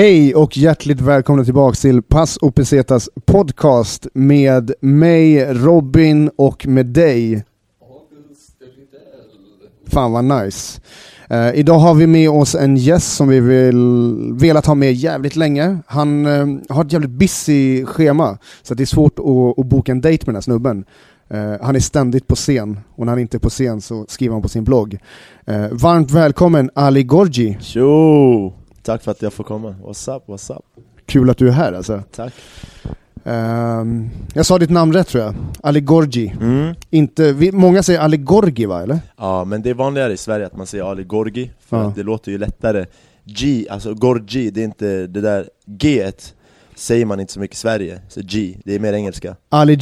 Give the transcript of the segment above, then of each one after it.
Hej och hjärtligt välkomna tillbaka till Pass och Pesetas podcast med mig Robin och med dig. Fan vad nice. Uh, idag har vi med oss en gäst som vi vill, velat ha med jävligt länge. Han uh, har ett jävligt busy schema, så det är svårt att, att boka en dejt med den här snubben. Uh, han är ständigt på scen, och när han inte är på scen så skriver han på sin blogg. Varmt välkommen Ali Gorgi. Tjo! Tack för att jag får komma. What's up, what's up? Kul att du är här alltså. Tack. Ehm, jag sa ditt namn rätt tror jag. Ali Gorgi. Mm. Inte, vi, många säger Ali Gorgi va, eller? Ja, men det är vanligare i Sverige att man säger Ali Gorgi, för Ja. att det låter ju lättare. G, alltså Gorgi, det är inte det där G säger man inte så mycket i Sverige, så G, det är mer engelska. Ali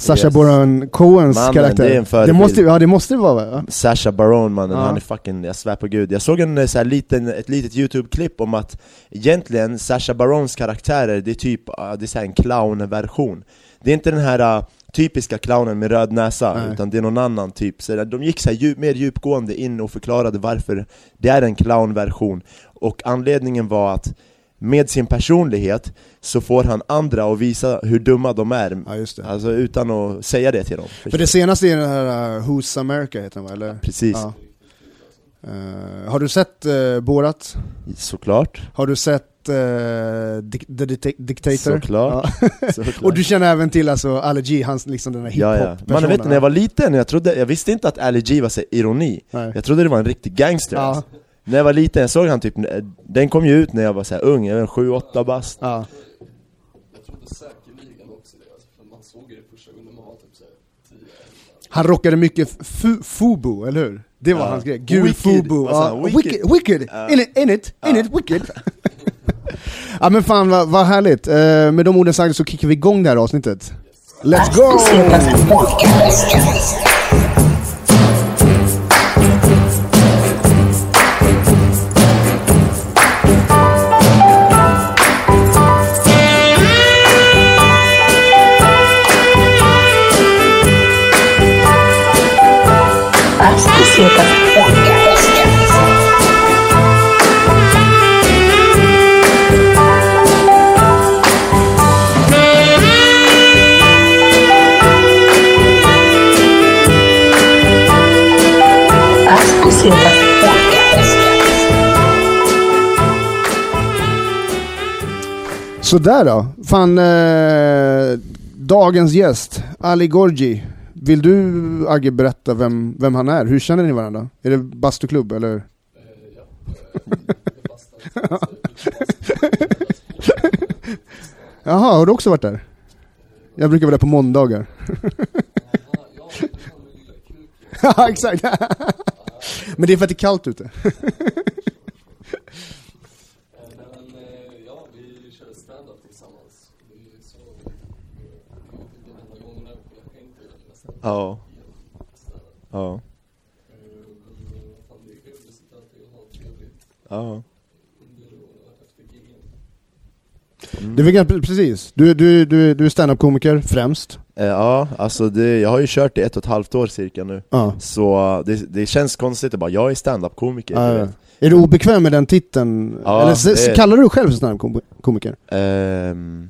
G, Sacha Yes. Baron Cohens Mannen, karaktär. det är en förebild. måste, ja, det måste det vara va? Sasha Baron mannen, Ja. han är fucking, jag svär på gud Jag såg en, eh, så här, liten, ett litet youtube-klipp om att egentligen Sasha Barons karaktärer, det är typ det är så här en clown-version Det är inte den här ah, typiska clownen med röd näsa, Nej. utan det är någon annan typ så De gick så här, djup, mer djupgående in och förklarade varför det är en clown-version Och anledningen var att med sin personlighet så får han andra att visa hur dumma de är Ja. Alltså utan att säga det till dem För det senaste är den här uh, Who's America heter den va, eller? Precis, Ja. Eh, har du sett uh, Borat? såklart Har du sett uh, The Dic- Dictator? Såklart. Ja. Såklart. Och du känner även till alltså Ali G, hans liksom den här Ja, hiphop ja. Man vet när jag var liten, jag, trodde, jag visste inte att Ali G var så ironi Nej. Jag trodde det var en riktig gangster Ja. alltså. När jag var liten, jag såg han typ, den kom ju ut när jag var så här ung, jag var 7-8 bast Ja. Jag trodde säkerligen också det, för man såg det första gången man var typ såhär 10 11 Han rockade mycket fu- Fubu, eller hur? Det var Ja. hans grej, gul Wicked. Fubu, ja. wicked, Wicked. wicked. Ja. In it, in it, in it, wicked Ja men fan vad, vad härligt, Eh, med de orden sagda så kickar vi igång det här avsnittet Let's go! Sådär då, fan eh, dagens gäst, Ali Gorgi Vill du Agge berätta vem, vem han är? Hur känner ni varandra? Är det bastuklubb eller? Ja. Jaha, har du också varit där? Jag brukar vara där på måndagar Ja exakt! Men det är för att det är kallt ute Eh, Men eh, ja, vi kör stand-up tillsammans. Det är så, eh, det är typ de enda gångerna jag hängde nästan Ja, stand-up. ja, Eh, Men eh, fan, det är kul, vi sitter alltid och ja. Det är väl ganska- precis, du, du, du, du är standup-komiker främst Eh, Ja, alltså det, jag har ju kört i ett och ett halvt år cirka nu Ja. Så det, det känns konstigt att bara, jag är stand-up-komiker du Ja. Är du obekväm med den titeln? Ja, Eller det kallar du dig själv standup-komiker? Ehm,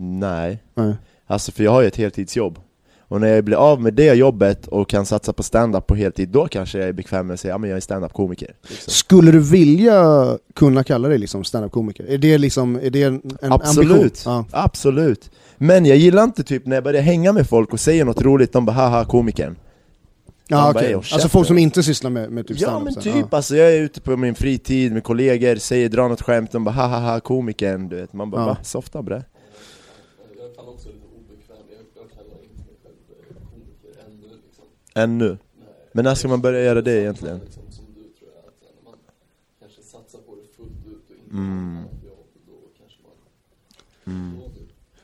Nej, Nej. alltså för jag har ju ett heltidsjobb Och när jag blir av med det jobbet och kan satsa på stand-up på heltid, då kanske jag är bekväm med att säga ja men jag är stand-up-komiker liksom. Skulle du vilja kunna kalla dig liksom standup-komiker? Är det liksom, är det en, Absolut, ambition? Ja. absolut Men jag gillar inte typ när jag börjar hänga med folk och säger något roligt, de bara haha komikern Ja, Man bara, okej. "Ey, och Alltså käften." folk som inte sysslar med, med typ Ja men typ, alltså jag är ute på min fritid med kollegor, säger, drar något skämt, de bara hahaha komikern, du vet Man bara Ja. va? Softa bre Jag är fan också lite obekväm, jag, jag kallar inte mig själv eh, komiker ännu liksom. Ännu. Men när ska man börja göra det egentligen? Som du tror jag, att när man kanske satsar på det fullt ut och inte Mm. Mm.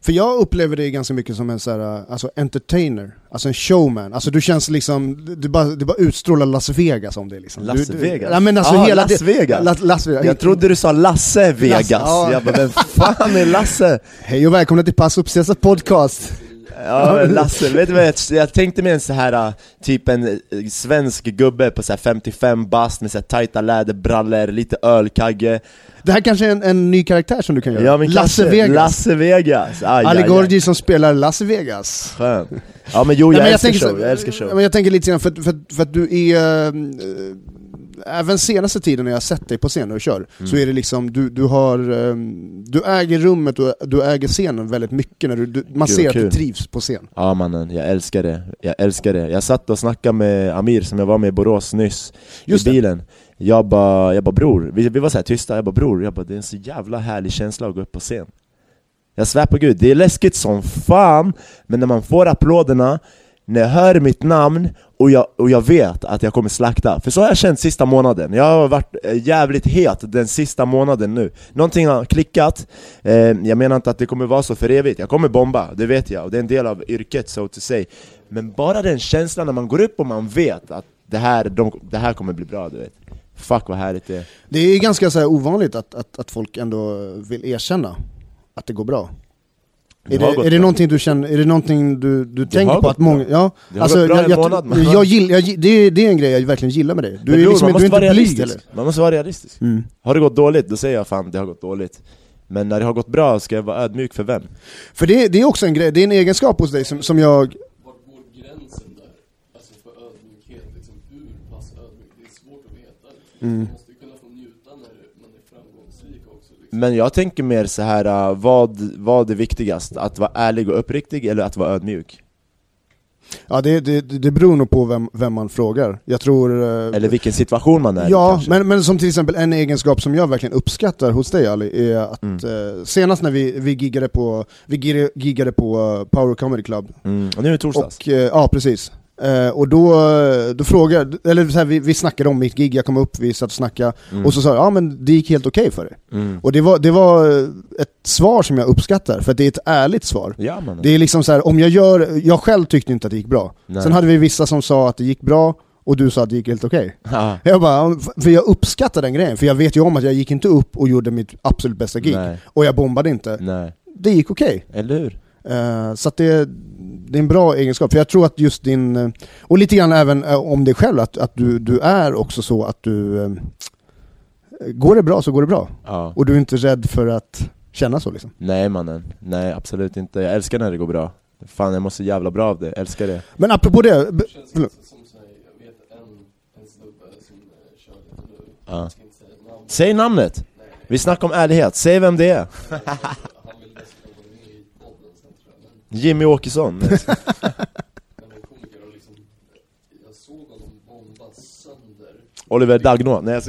För jag upplever dig ganska mycket som en så här, alltså entertainer, alltså en showman. Alltså du känns liksom, du bara, du bara utstrålar Las Vegas om det liksom. Las du, du, Vegas? Ja men alltså Ah, hela Las det- Vegas. Las, Las Vegas. Jag trodde du sa Lasse Vegas, ja. jag bara vem fan är Lasse? Hej och välkomna till Pass Uppsesa podcast. Ja, Lasse, vet du vad jag, jag tänkte mig en så här äh, typ en äh, svensk gubbe på så här 55 bast med så här tajta läderbrallor, lite ölkagge Det här kanske är en, en ny karaktär som du kan göra. Ja, men Lasse kanske Vegas. Lasse Vegas! Aj, Ali aj, som spelar Lasse Vegas. Skön. Ja men jo, jag, Nej, men älskar tänker så- show, jag älskar show Men jag tänker lite grann, för, för, för att du är... även senaste tiden när jag sett dig på scen och kör, Mm. så är det liksom, du, du har... eh, du äger rummet och du äger scenen väldigt mycket, när du, du, man Kul, ser att kul. du trivs på scen. Ja mannen, jag älskar det, jag älskar det Jag satt och snackade med Amir som jag var med i Borås nyss, Just i det. bilen Jag bara, jag bara bror, vi, vi var så här tysta, jag bara bror, jag bara, det är en så jävla härlig känsla att gå upp på scen Jag svär på gud, det är läskigt som fan, men när man får applåderna när jag hör mitt namn och jag, och jag vet att jag kommer slakta, för så har jag känt sista månaden. Jag har varit eh, jävligt het den sista månaden nu. Någonting har klickat, eh, jag menar inte att det kommer vara så för evigt. Jag kommer bomba, det vet jag, och det är en del av yrket so to say. Men bara den känslan när man går upp och man vet att det här, de, det här kommer bli bra, du vet. Fuck vad härligt det är. Det är ganska så här ovanligt att, att, att folk ändå vill erkänna att det går bra. Det Är det, är det någonting du känner, är det någonting du, du tänker har på att många, ja, Det har gått bra jag, en jag, månad, men- jag, gill, jag, det, är, det är en grej jag verkligen gillar med dig. Du Men är, bror, liksom, man du är måste inte vara blyg realistisk. eller? Man måste vara realistisk Mm. Har det gått dåligt, då säger jag fan det har gått dåligt Men när det har gått bra ska jag vara ödmjuk för vem? För det, det är också en grej, det är en egenskap hos dig som, som jag, Vart går gränsen där? Alltså för ödmjukhet, liksom hur pass ödmjuk? Det är svårt att veta. Liksom. Mm. Man måste ju kunna få njuta när man är framgångsrik också. Liksom. Men jag tänker mer så här uh, vad, vad är viktigast? Att vara ärlig och uppriktig eller att vara ödmjuk? ja det, det, det beror nog på vem, vem man frågar. Jag tror... eh, Eller vilken situation man är i Ja, kanske? men, men som till exempel en egenskap som jag verkligen uppskattar hos dig Ali, är att Mm. eh, senast när vi, vi giggade på, vi giggade, på Power Comedy Club, mm. Och nu är det torsdags och, eh, ja precis, eh, och då, då frågade, eller så här, vi, vi snackade om mitt gig, jag kom upp, vi satt och snackade, Mm. och så sa jag, ja men det gick helt okej för dig. mm. Och det var, det var ett svar som jag uppskattar, för att det är ett ärligt svar. Ja man Det är liksom så här, om jag gör, jag själv tyckte inte att det gick bra. Nej. Sen hade vi vissa som sa att det gick bra, och du sa att det gick helt okej. Ja. Jag bara, för jag uppskattar den grejen, för jag vet ju om att jag gick inte upp och gjorde mitt absolut bästa gig. Nej. Och jag bombade inte. Nej, Det gick okej. eller hur? Eh, så att det, det är en bra egenskap, för jag tror att just din, eh, och lite grann även eh, om dig själv, att, att du, du är också så att du, eh, går det bra så går det bra. Ja. Och du är inte rädd för att känna så liksom. Nej mannen, nej absolut inte Jag älskar när det går bra Fan jag mår så jävla bra av det, älskar det Men apropå det, Det känns förlåt. också som så här, jag vet en, en snubbe som kör lite nu. Ja. Jag ska inte säga ett namn. Säg namnet! Vi snackar om ärlighet, säg vem det är bomba sönder Oliver Dagno, nej jag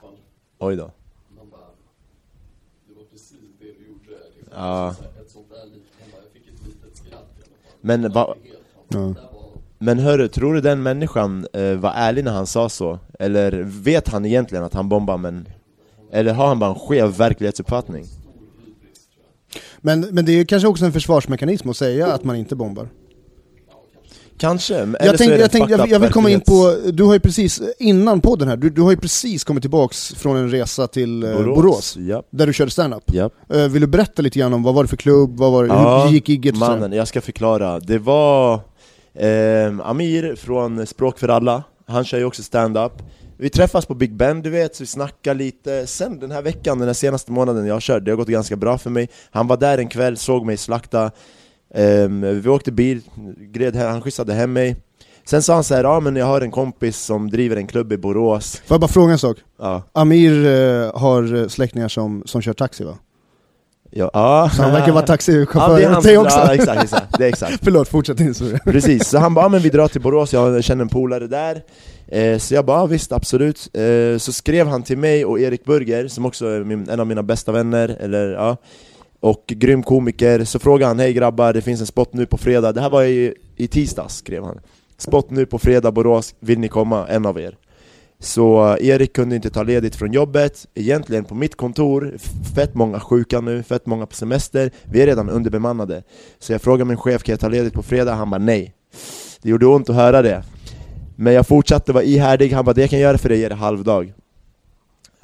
fall. Oj då Man bara det var precis det du gjorde. Liksom. Ja. Så ett sånt där litet, jag fick ett litet skratt i alla fall. Men Det va- var helt- Ja. Men hörru, tror du den människan eh, var ärlig när han sa så? Eller vet han egentligen att han bombar men... Eller har han bara en skev verklighetsuppfattning? men, men det är kanske också en försvarsmekanism att säga att man inte bombar. Kanske, eller Jag, så tänkte, är det jag, jag, jag vill komma in på, du har ju precis, innan podden här, du, du har ju precis kommit tillbaks från en resa till eh, Borås, Japp, där du körde stand-up. japp Eh, vill du berätta lite grann om vad var det för klubb, vad var det, hur, gick sådär? mannen, jag ska förklara. Det var ehm, Amir från Språk för alla, han kör ju också stand-up. Vi träffas på Big Ben, du vet, så vi snackar lite. Sen den här veckan, den här senaste månaden jag har kört, det har gått ganska bra för mig. Han var där en kväll, såg mig slakta. Ehm, Vi åkte bil, gred, han skjutsade hem mig. Sen sa han så här, ja men jag har en kompis som driver en klubb i Borås. Får jag bara fråga en sak? Ja, Amir eh, har eh, släktingar som, som kör taxi va? Ja, ja. Så han verkar vara Ja, taxichaufför är åt dig också? ja, exakt, exakt, det är exakt Förlåt, fortsätt din historia. Precis, så han bara, "Ja, men vi drar till Borås, jag känner en polare där eh, Så jag bara, "Ja, visst absolut eh, Så skrev han till mig och Erik Burger, som också är min, en av mina bästa vänner, eller ja Och grym komiker, så frågade han, hej grabbar, det finns en spot nu på fredag Det här var i, i tisdags, skrev han Spot nu på fredag, Borås, vill ni komma? En av er så Erik kunde inte ta ledigt från jobbet, egentligen på mitt kontor, fett många sjuka nu, fett många på semester, vi är redan underbemannade. Så jag frågade min chef, kan jag ta ledigt på fredag? Han bara nej. Det gjorde ont att höra det. Men jag fortsatte vara ihärdig, han bara 'det jag kan göra för dig är det halvdag'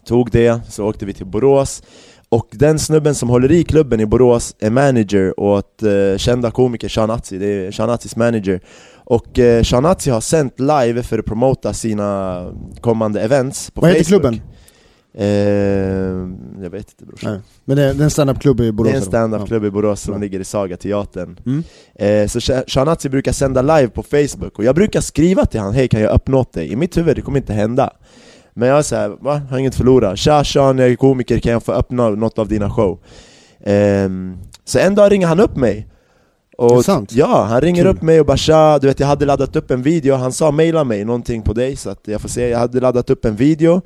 Tog det, så åkte vi till Borås. Och den snubben som håller i klubben i Borås är manager åt eh, kända komiker Sean Atzi, det är Sean Atzis manager. Och Sean Atzi har sänt live för att promota sina kommande events på Vad heter Facebook. klubben? Eh, jag vet inte brorsan Nej. Men det är, det är en standup-klubb i Borås? Det är en standup-klubb i Borås som Ja. ligger i Saga-teatern Mm. eh, Så Sha- Sean Atzi brukar sända live på Facebook, och jag brukar skriva till han Hej kan jag öppna åt dig? I mitt huvud, det kommer inte hända Men jag är såhär, va? Har inget att förlora? Tja Sean, jag är komiker, kan jag få öppna något av dina show? Ehm, så en dag ringer han upp mig och? Ja, han ringer Kul. upp mig och bara tja, du vet jag hade laddat upp en video, han sa mejla mig någonting på dig så att jag får se, jag hade laddat upp en video.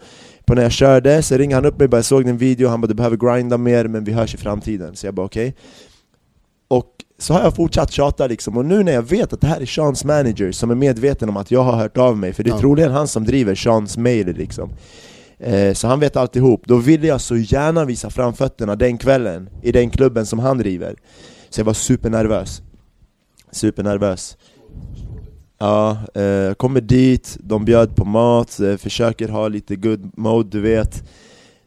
På när jag körde, så ringer han upp mig och bara jag såg din video, han bara du behöver grinda mer men vi hörs i framtiden, så jag bara okej. Och så har jag fortsatt tjata liksom, och nu när jag vet att det här är Seans manager som är medveten om att jag har hört av mig, för det är Ja. troligen han som driver Seans mail liksom. Eh, Så han vet alltihop, då ville jag så gärna visa framfötterna den kvällen i den klubben som han driver Så jag var supernervös. Supernervös. Ja, eh, kommer dit, de bjöd på mat, eh, försöker ha lite good mode du vet.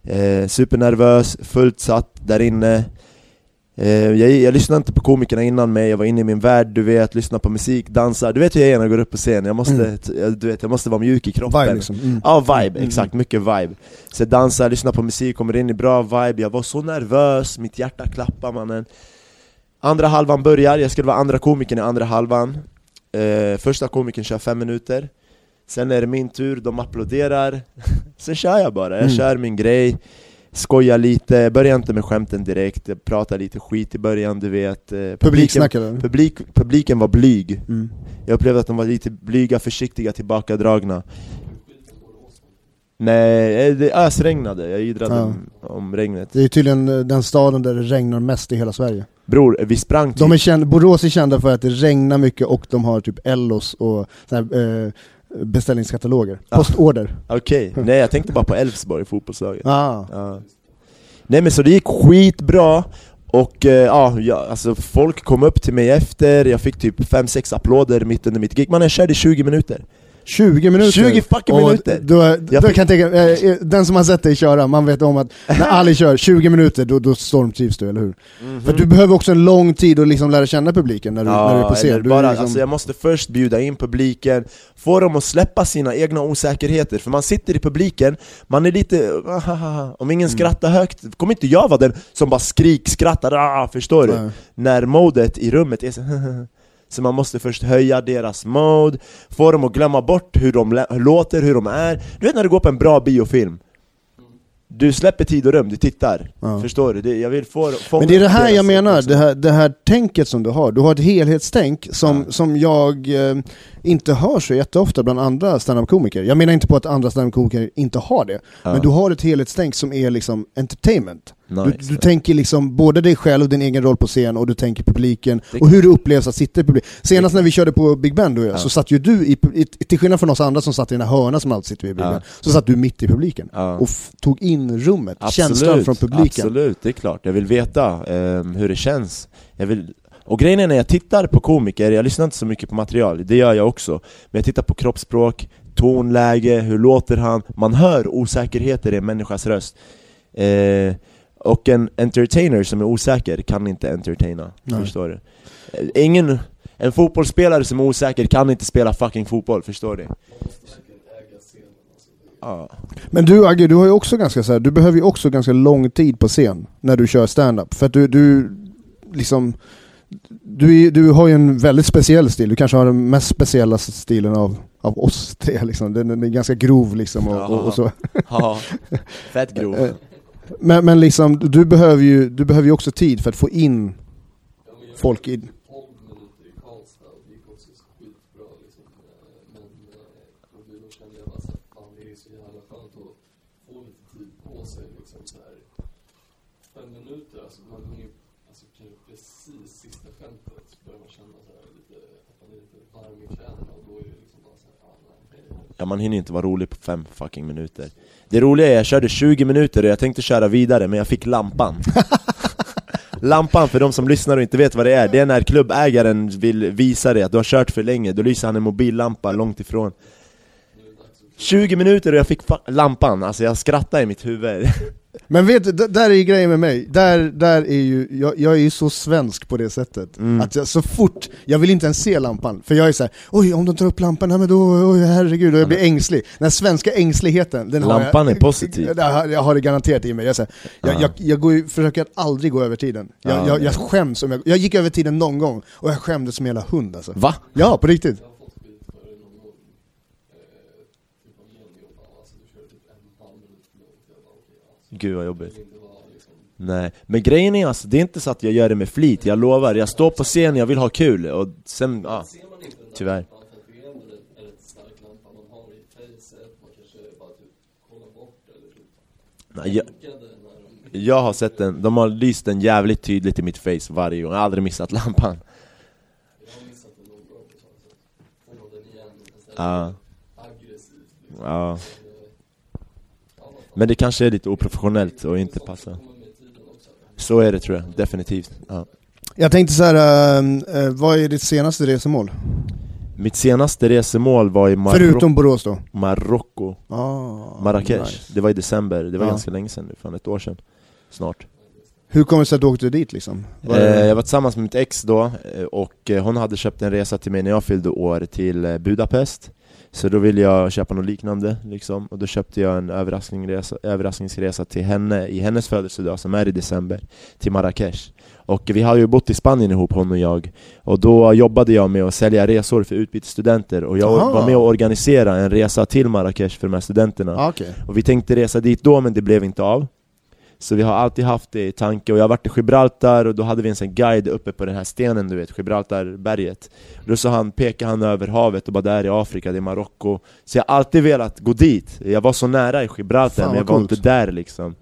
Eh, Supernervös, fullt satt där inne. Eh, jag, jag lyssnade inte på komikerna innan mig, jag var inne i min värld, du vet, lyssnar på musik, dansar. Du vet hur jag är när jag går upp på scen, jag måste, Mm. du vet, jag måste vara mjuk i kroppen. Vibe liksom. Mm. Ja, vibe, Mm. exakt, mycket vibe. Så jag dansar, lyssnar på musik, kommer in i bra vibe, jag var så nervös, mitt hjärta klappar mannen Andra halvan börjar, jag skulle vara andra komikern i andra halvan. Eh, Första komikern kör fem minuter. Sen är det min tur, de applåderar. Sen kör jag bara, jag Mm. kör min grej. Skojar lite, börjar inte med skämten direkt Jag pratar lite skit i början, du vet. Eh, publiken, publik, publiken var blyg. Mm. Jag upplevde att de var lite blyga, försiktiga, tillbakadragna. Nej, eh, det ösregnade, jag jidrade Ja. om, om regnet. Det är tydligen eh, den staden där det regnar mest i hela Sverige. Bror, vi sprang typ De är kända, Borås är kända för att det regnar mycket och de har typ Ellos och så här, eh, beställningskataloger. Ja. Postorder. Okej, nej jag tänkte bara på Elfsborg, fotbollslaget Ah. ja. Nej men så det gick skitbra och eh, ja, ja, alltså folk kom upp till mig efter, jag fick typ 5-6 applåder mitt under mitt gig, man jag körde 20 minuter 20 minuter! 20 fucking Och minuter! Då, då fick- kan tänka, eh, eh, den som har sett dig köra, man vet om att när Ali kör 20 minuter, då, då stormtrivs du, eller hur? För du behöver också en lång tid att liksom lära känna publiken när du, när du är på scen. Du är bara, liksom, alltså jag måste först bjuda in publiken, få dem att släppa sina egna osäkerheter, för man sitter i publiken, man är lite "Ahaha", om ingen Mm. skrattar högt, kommer inte jag vara den som bara skrik, skrattar, ah, förstår du? Nej. När modet i rummet är så Så man måste först höja deras mode, få dem att glömma bort hur de låter, hur de är Du vet när du går på en bra biofilm Du släpper tid och rum, du tittar, Ja. förstår du? Det, jag vill få, få Men det är det här jag menar, det här, det här tänket som du har. Du har ett helhetstänk som, Ja. som jag eh, inte hör så jätteofta bland andra standup-komiker. Jag menar inte på att andra standup-komiker inte har det, Ja. men du har ett helhetstänk som är liksom entertainment. Nice. Du, du tänker liksom både dig själv och din egen roll på scen och du tänker publiken och hur det upplevs att sitta i publiken. Senast när vi körde på Big Ben du och jag, Ja. så satt ju du, i, i, till skillnad från oss andra som satt i den här hörnan som alltid sitter vid Big Ja. Ben, så satt du mitt i publiken och tog in rummet, känslan från publiken. Absolut, det är klart. Jag vill veta ehm, hur det känns. Jag vill... Och grejen är när jag tittar på komiker, jag lyssnar inte så mycket på material, det gör jag också. Men jag tittar på kroppsspråk, tonläge, hur låter han? Man hör osäkerheter i en människas röst. Eh, och en entertainer som är osäker kan inte entertaina, Nej. förstår du? Eh, Ingen, en fotbollsspelare som är osäker kan inte spela fucking fotboll, förstår du? Ja. Men du Agge, du har ju också ganska så här, du behöver ju också ganska lång tid på scen när du kör stand-up. För att du, du liksom du, du har ju en väldigt speciell stil, du kanske har den mest speciella stilen av, av oss tre liksom. Den, den är ganska grov liksom och, och, och så. Ja, fett grov. Eh, Men, men liksom, du behöver, ju, du behöver ju också tid för att få in folk i... 12 minuter i Karlstad och det gick också skitbra liksom. Eh, Men eh, och då kände jag bara såhär, fan det är så jävla skönt att få lite tid på sig liksom så här. Fem minuter, alltså man hinner alltså kanske precis sista skämtet så börjar man känna så här lite, att man är lite varm i kläderna och då är det liksom bara såhär, fan nej, okej. Ja man hinner inte vara rolig på fem fucking minuter. Det roliga är jag körde 20 minuter och jag tänkte köra vidare men jag fick lampan. Lampan, för de som lyssnar och inte vet vad det är, det är när klubbägaren vill visa dig att du har kört för länge, då lyser han en mobillampa långt ifrån. 20 minuter och jag fick lampan, alltså jag skrattade i mitt huvud. Men vet du, där är ju grejen med mig, där, där är ju, jag, jag är ju så svensk på det sättet, Mm. att jag, så fort, jag vill inte ens se lampan, för jag är såhär, oj om de tar upp lampan, nej, men då, oj herregud, och jag blir ängslig. Den här svenska ängsligheten, den Lampan jag, är positiv. Jag, har- jag har det garanterat i mig, jag, här, jag, Ja. jag, jag går försöker att aldrig gå över tiden. Jag, Ja. jag, jag skäms om jag, jag gick över tiden någon gång, och jag skämdes som en jävla hund alltså. Va? Ja, på riktigt. Jag har fått skit för det någon gång. Eh, typ av Jenny och bara, alltså du körde typ en halv minut för långt. Jag bara okej, alltså. Gud vad jobbigt. Nej, men grejen är alltså, det är inte så att jag gör det med flit, jag lovar. Jag står på scen, jag vill ha kul och sen, ja, tyvärr. Nej, jag, jag har sett den, de har lyst den jävligt tydligt i mitt face varje gång, jag har aldrig missat lampan. Ja. Ja. Men, det kanske är lite oprofessionellt och inte passar. Så är det tror jag, definitivt. Ja. Jag tänkte så här, äh, vad är ditt senaste resemål? Mitt senaste resemål var i Marocko. Förutom Borås då? Marocko. Ah, Marrakesh. nice. Det var i december, det var Ja. ganska länge sedan fan ett år sedan. Snart. Hur kommer det sig att du åkte dit liksom? Var Eh, jag var tillsammans med mitt ex då, eh, och eh, hon hade köpt en resa till mig när jag fyllde år till Budapest Så då ville jag köpa något liknande liksom, och då köpte jag en överraskningsresa, överraskningsresa till henne i hennes födelsedag som är i december, till Marrakesh Och vi har ju bott i Spanien ihop, hon och jag. Och då jobbade jag med att sälja resor för utbytesstudenter. Och jag Aha. var med och organisera en resa till Marrakesh för de här studenterna. Ah, okej. och vi tänkte resa dit då men det blev inte av Så vi har alltid haft det i tanke, och jag har varit i Gibraltar och då hade vi en sån guide uppe på den här stenen du vet, Gibraltarberget. Då så han, pekade han över havet och bara där i Afrika, det är Marocko. Så jag har alltid velat gå dit, jag var så nära i Gibraltar Fan, men jag var coolt. inte där liksom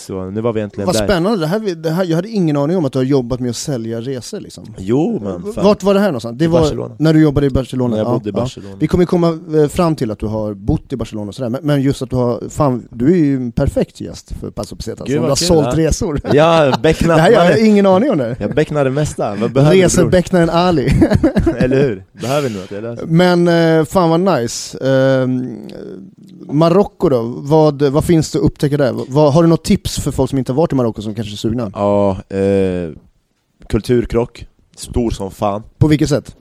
Så nu var vi äntligen Vad där spännande, det här, det här, jag hade ingen aning om att du har jobbat med att sälja resor liksom. Jo men fan, Vart var det här någonstans? Det I var Barcelona. när du jobbade i Barcelona? när jag Ja, bodde i. Barcelona Vi kommer komma eh, fram till att du har bott i Barcelona och sådär, men- men just att du har, fan, du är ju en perfekt gäst för Passo Pesetas, Gud, du har kul, sålt ja. resor. Ja, becknat det här, jag har ingen aning om det. Jag becknar det mesta? Resebecknaren Ali. Eller hur? Behöver ni något? Eller? Men eh, fan vad nice. Eh, Marocko då, vad, vad finns det att upptäcka där? Vad, har du något tips för folk som inte har varit i Marocko som kanske är sugna? Ja, eh, kulturkrock, stor som fan På vilket sätt?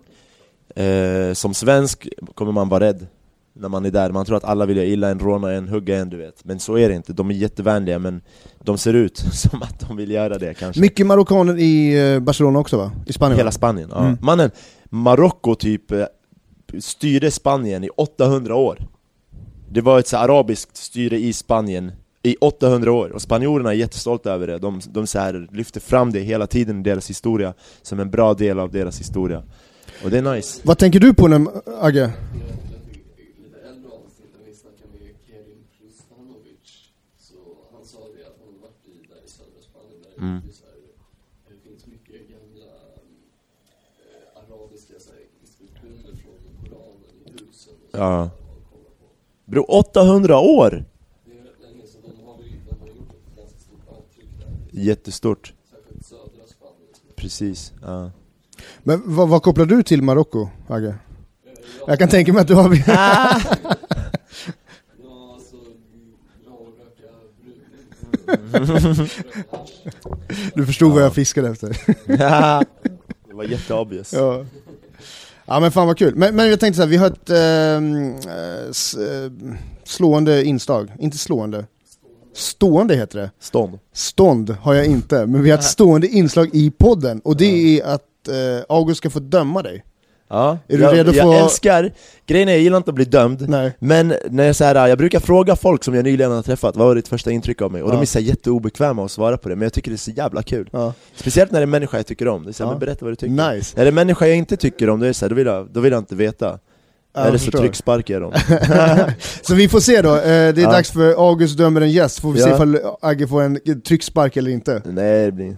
eh, Som svensk kommer man vara rädd när man är där, man tror att alla vill göra illa en, råna en, hugga en du vet Men så är det inte, de är jättevänliga men de ser ut som att de vill göra det kanske Mycket marockaner i eh, Barcelona också va? I Spanien Hela va? Spanien, ja. Mm. Mannen, Marocko typ eh, styrde Spanien i 800 år Det var ett så arabiskt styre i Spanien i 800 år, och spanjorerna är jättestolta över det De, de så här lyfter fram det hela tiden i deras historia Som en bra del av deras historia Och det är nice Vad tänker du på när, Agge? Mm. det, finns mycket gamla arabiska instruktioner från Koranen i husen Ja. där man kollar på. Bro, 800 år! Det är rätt länge så de har, ju, de har gjort ett ganska stort avtryck där Jättestort, precis ja. Men vad, vad kopplar du till Marocko, Agge? Eh, Jag kan tänka mig att du har... Ja, brun. du förstod vad jag fiskade efter. Det var jätteobvious ja. ja men fan vad kul. Men, men jag tänkte så här, vi har ett ehm, eh, eh, slående inslag, inte slående. Stående heter det. Stånd Stånd har jag inte, men vi har ett stående inslag i podden och det är att eh, August ska få döma dig. Ja, Är du jag, redo jag för- älskar, grejen är jag gillar inte att bli dömd Nej. Men när jag, så här, jag brukar fråga folk som jag nyligen har träffat, vad var ditt första intryck av mig? Och Ja. de är så här jätteobekväma att svara på det, men jag tycker det är så jävla kul Ja. Speciellt när det är en människa jag tycker om, det är så här, Ja. men berätta vad du tycker Nice. När det är människa jag inte tycker om, då, är så här, då, vill jag, då vill jag inte veta Ja, Eller så trycksparkar jag dem Så vi får se då, eh, det är Ja. dags för August dömer en gäst, får vi se Ja. ifall Agge får en tryckspark eller inte. Nej det blir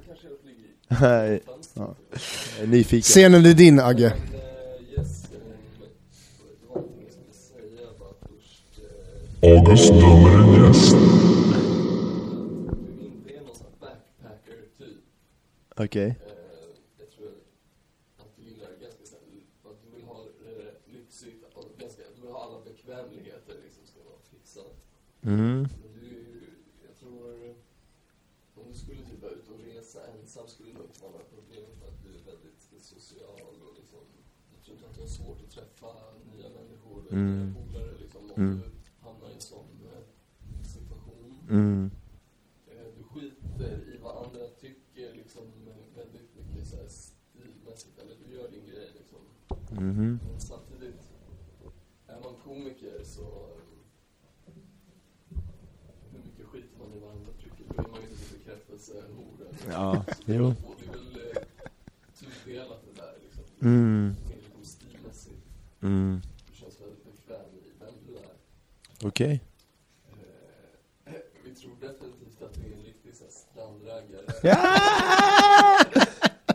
Nej. Ja. Jag är nyfiken Scenen är din Agge. Eh, yes, eh, det var någonting jag skulle säga bara först. eh, August dömer en gäst. Du inte är någon sån här backpacker-typ. Okej Eh, jag tror att du gillar det ganska så här, att du vill ha det rätt lyxigt och ganska, du vill ha alla bekvämligheter liksom. Ska Ibiza. Mm. Du, jag tror, om du skulle typ vara ute och resa ensam skulle det nog inte vara några problem för att du är väldigt social och liksom, jag tror inte att du har svårt att träffa nya människor, Mm. nya polare liksom, om Mm. du hamnar i en sån eh, situation. Mm. Eh, Du skiter i vad andra tycker liksom väldigt mycket så här stilmässigt, eller du gör din grej liksom. Mhm. Men samtidigt, är man komiker så eh, hur mycket skiter man i vad andra tycker, då är man ju lite bekräftelsehora. Ja, jo. Och det är väl eh, tudelat det där liksom. Mm. Liksom stilmässigt. Mm. Du känns väldigt bekväm i vem du är. Okej. Eh, vi tror definitivt att du är en riktig strandraggare.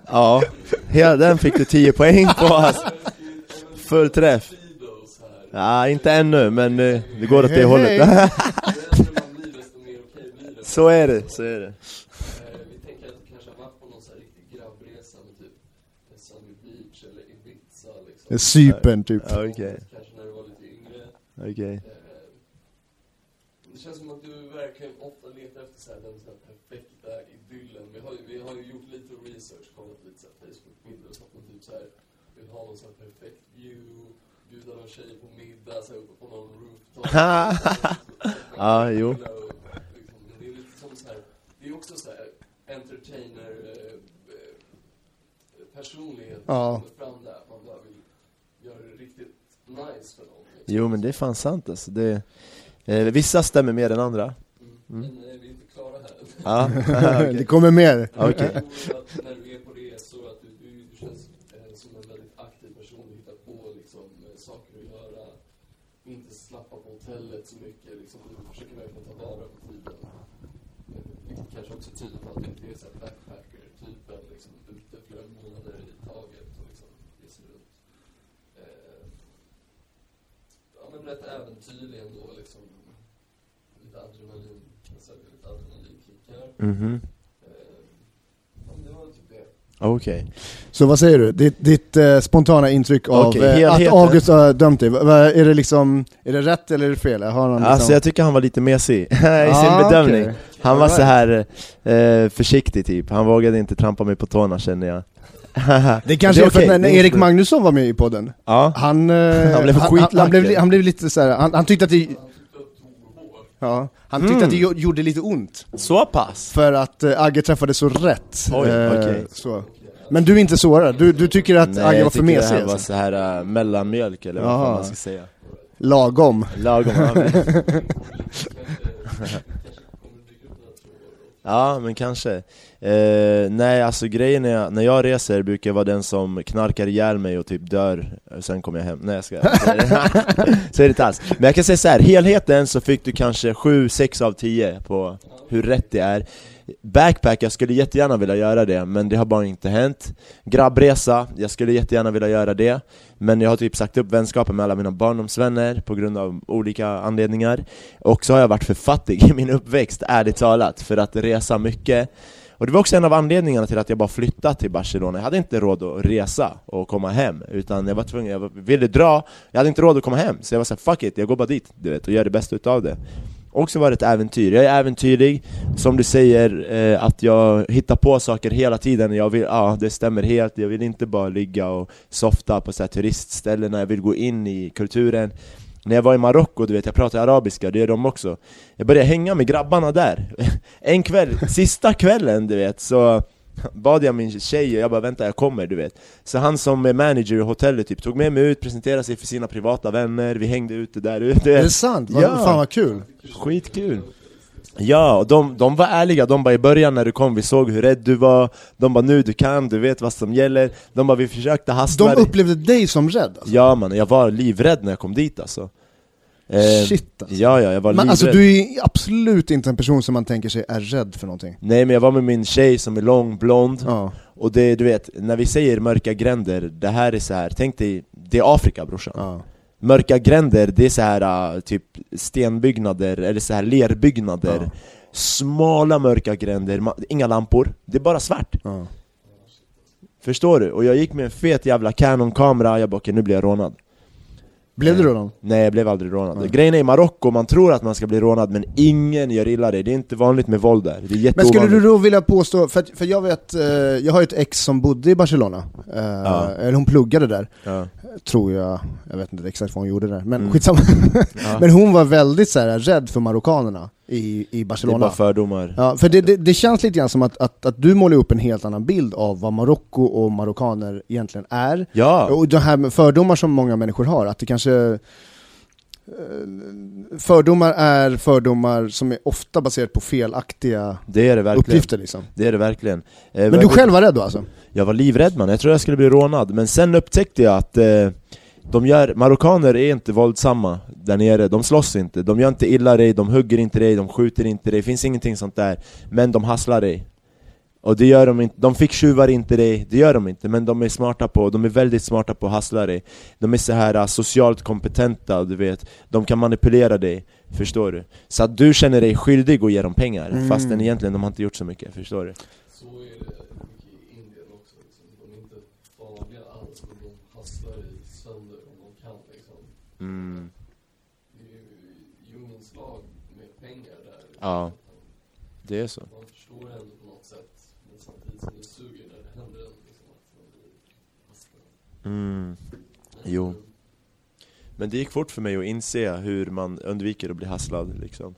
Ja, hela den fick du 10 poäng på alltså. Full träff. Ja, inte ännu, men eh, det går åt det Hej, hållet. det. Så är det, så är det. Eh, vi tänker att du kanske har varit på någon så här riktig grabbresa med typ Sunny Beach eller Liksom. Cypern typ. Okej, Kanske när du var lite yngre. okej. Eh, det känns som att du verkligen ofta letar efter så här, den så här perfekta idyllen. Vi har, ju, vi har ju gjort lite research, kollat lite så Facebook-bilder och sånt. Men typ så här, vill ha någon så här perfekt view, bjuda någon tjej på middag så här, uppe på någon rooftop. Ja, jo. Liksom, men det är lite som så här, det är också så här entertainer eh, eh, personlighet Ja. som kommer fram där. Man bara vill göra det riktigt nice för någon. Liksom. Jo men det är fan sant alltså. Det, eh, vissa stämmer mer än andra. Mm. Mm. Men eh, vi är inte klara här. Ja, Det okej. kommer mer. Okej. Jag tror att när du är på resor att du, du, du känns eh, som en väldigt aktiv person. Du hittar på liksom, eh, saker att göra. Inte slappa på hotellet så mycket. Liksom, du försöker verkligen ta vara på tiden. Eh, Vilket kanske också tyder på att du inte är så här backpacker-typen. Liksom, ute flera månader i taget och liksom reser runt. Eh, ja, men rätt äventyrlig ändå. Liksom, lite adrenalin. Jag söker lite det det. Okej. Så vad säger du? Ditt, ditt eh, spontana intryck av Okej, eh, att. August har dömt dig. Är det liksom, är det rätt eller är det fel? Har han liksom... Alltså jag tycker han var lite mesig i sin Ah, bedömning. okej. Han var så här eh, försiktig typ, han vågade inte trampa mig på tårna känner jag. Det kanske är för okej, att när det är Erik Magnusson var med i podden, Ja, han, eh, Han blev han, han, blev, han blev lite så här, han, han tyckte att det, Han tyckte att tog hårt. Ja, han tyckte Mm. att det gjo- gjorde lite ont. så pass? För att eh, Agge träffade så rätt. Oj, Eh, okej. så. Men du är inte sårad? Du, du tycker att Agge var jag för tycker det mesig? här var Alltså. så här uh, mellanmjölk eller vad Jaha. fan man ska säga. Lagom. Lagom. ja, men- Kanske, kanske kommer dyka upp några trådar. Ja, men kanske. Eh, nej, alltså grejen är, när jag reser brukar jag vara den som knarkar ihjäl mig och typ dör, sen kommer jag hem. Nej jag ska Så är det inte alls. Men jag kan säga så här, helheten så fick du kanske 7-6 av 10 på hur rätt det är. Backpack, jag skulle jättegärna vilja göra det, men det har bara inte hänt. Grabbresa, jag skulle jättegärna vilja göra det. Men jag har typ sagt upp vänskapen med alla mina barndomsvänner på grund av olika anledningar. Och så har jag varit för fattig i min uppväxt, ärligt talat, för att resa mycket. Och det var också en av anledningarna till att jag bara flyttade till Barcelona. Jag hade inte råd att resa och komma hem, utan jag var tvungen, jag ville dra, jag hade inte råd att komma hem. Så jag var såhär, fuck it, jag går bara dit, du vet, och gör det bästa utav det. Också varit ett äventyr, jag är äventyrlig, som du säger, eh, att jag hittar på saker hela tiden, jag vill, ja det stämmer helt, jag vill inte bara ligga och softa på så här turistställen, jag vill gå in i kulturen. När jag var i Marocko, du vet, jag pratar arabiska, det gör de också. Jag började hänga med grabbarna där. En kväll, sista kvällen du vet, så bad jag min tjej, och jag bara vänta jag kommer du vet Så han som är manager i hotellet typ, tog med mig ut, presenterade sig för sina privata vänner, vi hängde ute där ute Är det sant? Vad- Ja. Fan vad kul. Skitkul! Ja, och de, de var ärliga, de bara i början när du kom, vi såg hur rädd du var De bara nu du kan, du vet vad som gäller De bara vi försökte hastla De dig." upplevde dig som rädd alltså. Ja man, jag var livrädd när jag kom dit alltså Eh, Shit alltså. Ja, ja, jag var Men livrädd alltså du är absolut inte en person som man tänker sig är rädd för någonting. Nej men jag var med min tjej som är lång, blond Ja. Och det, du vet, när vi säger mörka gränder, det här är så här. tänk dig, det är Afrika brorsan ja. Mörka gränder, det är så här uh, typ stenbyggnader, eller så här lerbyggnader Ja. Smala mörka gränder, ma- inga lampor, det är bara svart ja. Förstår du? Och jag gick med en fet jävla Canon-kamera, jag bara okej nu blir jag rånad Blev du rånad? Nej jag blev aldrig rånad. Nej. Grejen är i Marocko, man tror att man ska bli rånad men ingen gör illa dig, det är inte vanligt med våld där. Det är Men skulle du då vilja påstå, för, för jag vet, eh, jag har ju ett ex som bodde i Barcelona, eh, Ja. eller hon pluggade där, Ja. tror jag, jag vet inte exakt vad hon gjorde där, men Mm. skitsamma. Ja. men hon var väldigt så här, rädd för marockanerna i, i Det är Barcelona. bara fördomar. Ja, för det, det, det känns lite grann som att, att, att du målar upp en helt annan bild av vad Marocko och marockaner egentligen är. Ja, Och de här fördomar som många människor har, att det kanske... eh, Fördomar är fördomar som är ofta baserat på felaktiga det är det verkligen. uppgifter liksom. Det är det verkligen. Eh, Men du själv var rädd då alltså? Jag var livrädd man, jag trodde jag skulle bli rånad, men sen upptäckte jag att eh, de gör, marockaner är inte våldsamma där nere, de slåss inte, de gör inte illa dig, de hugger inte dig, de skjuter inte dig, det finns ingenting sånt där. Men de hasslar dig. Och det gör de inte, de fick tjuvar inte dig, det gör de inte, men de är smarta på, de är väldigt smarta på att hassla dig. De är så här eh, socialt kompetenta, du vet, de kan manipulera dig, förstår du? Så att du känner dig skyldig att ge dem pengar, Mm. fastän egentligen de har inte gjort så mycket, förstår du? Så är det mycket i Indien också. Liksom. De är inte farliga alls, men de hasslar dig sönder om de kan. Liksom. Mm. Det är ju djungelns lag med pengar där. Ja. Det är så Man förstår det ändå på något sätt. Men samtidigt som det suger när det händer en. Liksom, att man blir. Mm. Jo. Men det gick fort för mig att inse hur man undviker att bli hasslad liksom.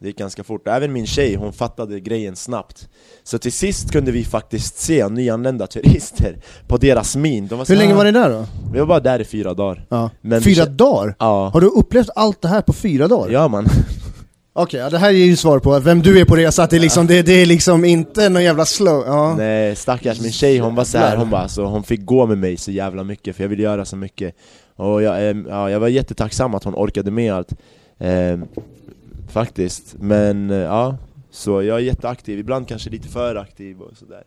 Det gick ganska fort, även min tjej hon fattade grejen snabbt. Så till sist kunde vi faktiskt se nyanlända turister på deras min. De var så Hur länge var ni där då? Vi var bara där i fyra dagar. Ja. Men fyra vi- dagar? Ja, Har du upplevt allt det här på fyra dagar? ja man. Okej, ja, det här är ju svar på vem du är på resa, att det är liksom, det, det är liksom inte någon jävla slow, ja. Nej stackars. Min tjej hon var så här, hon bara alltså, hon fick gå med mig så jävla mycket för jag ville göra så mycket. Och jag, eh, ja, jag var jättetacksam att hon orkade med allt. Eh, Faktiskt, men eh, ja Så jag är jätteaktiv, ibland kanske lite för aktiv och sådär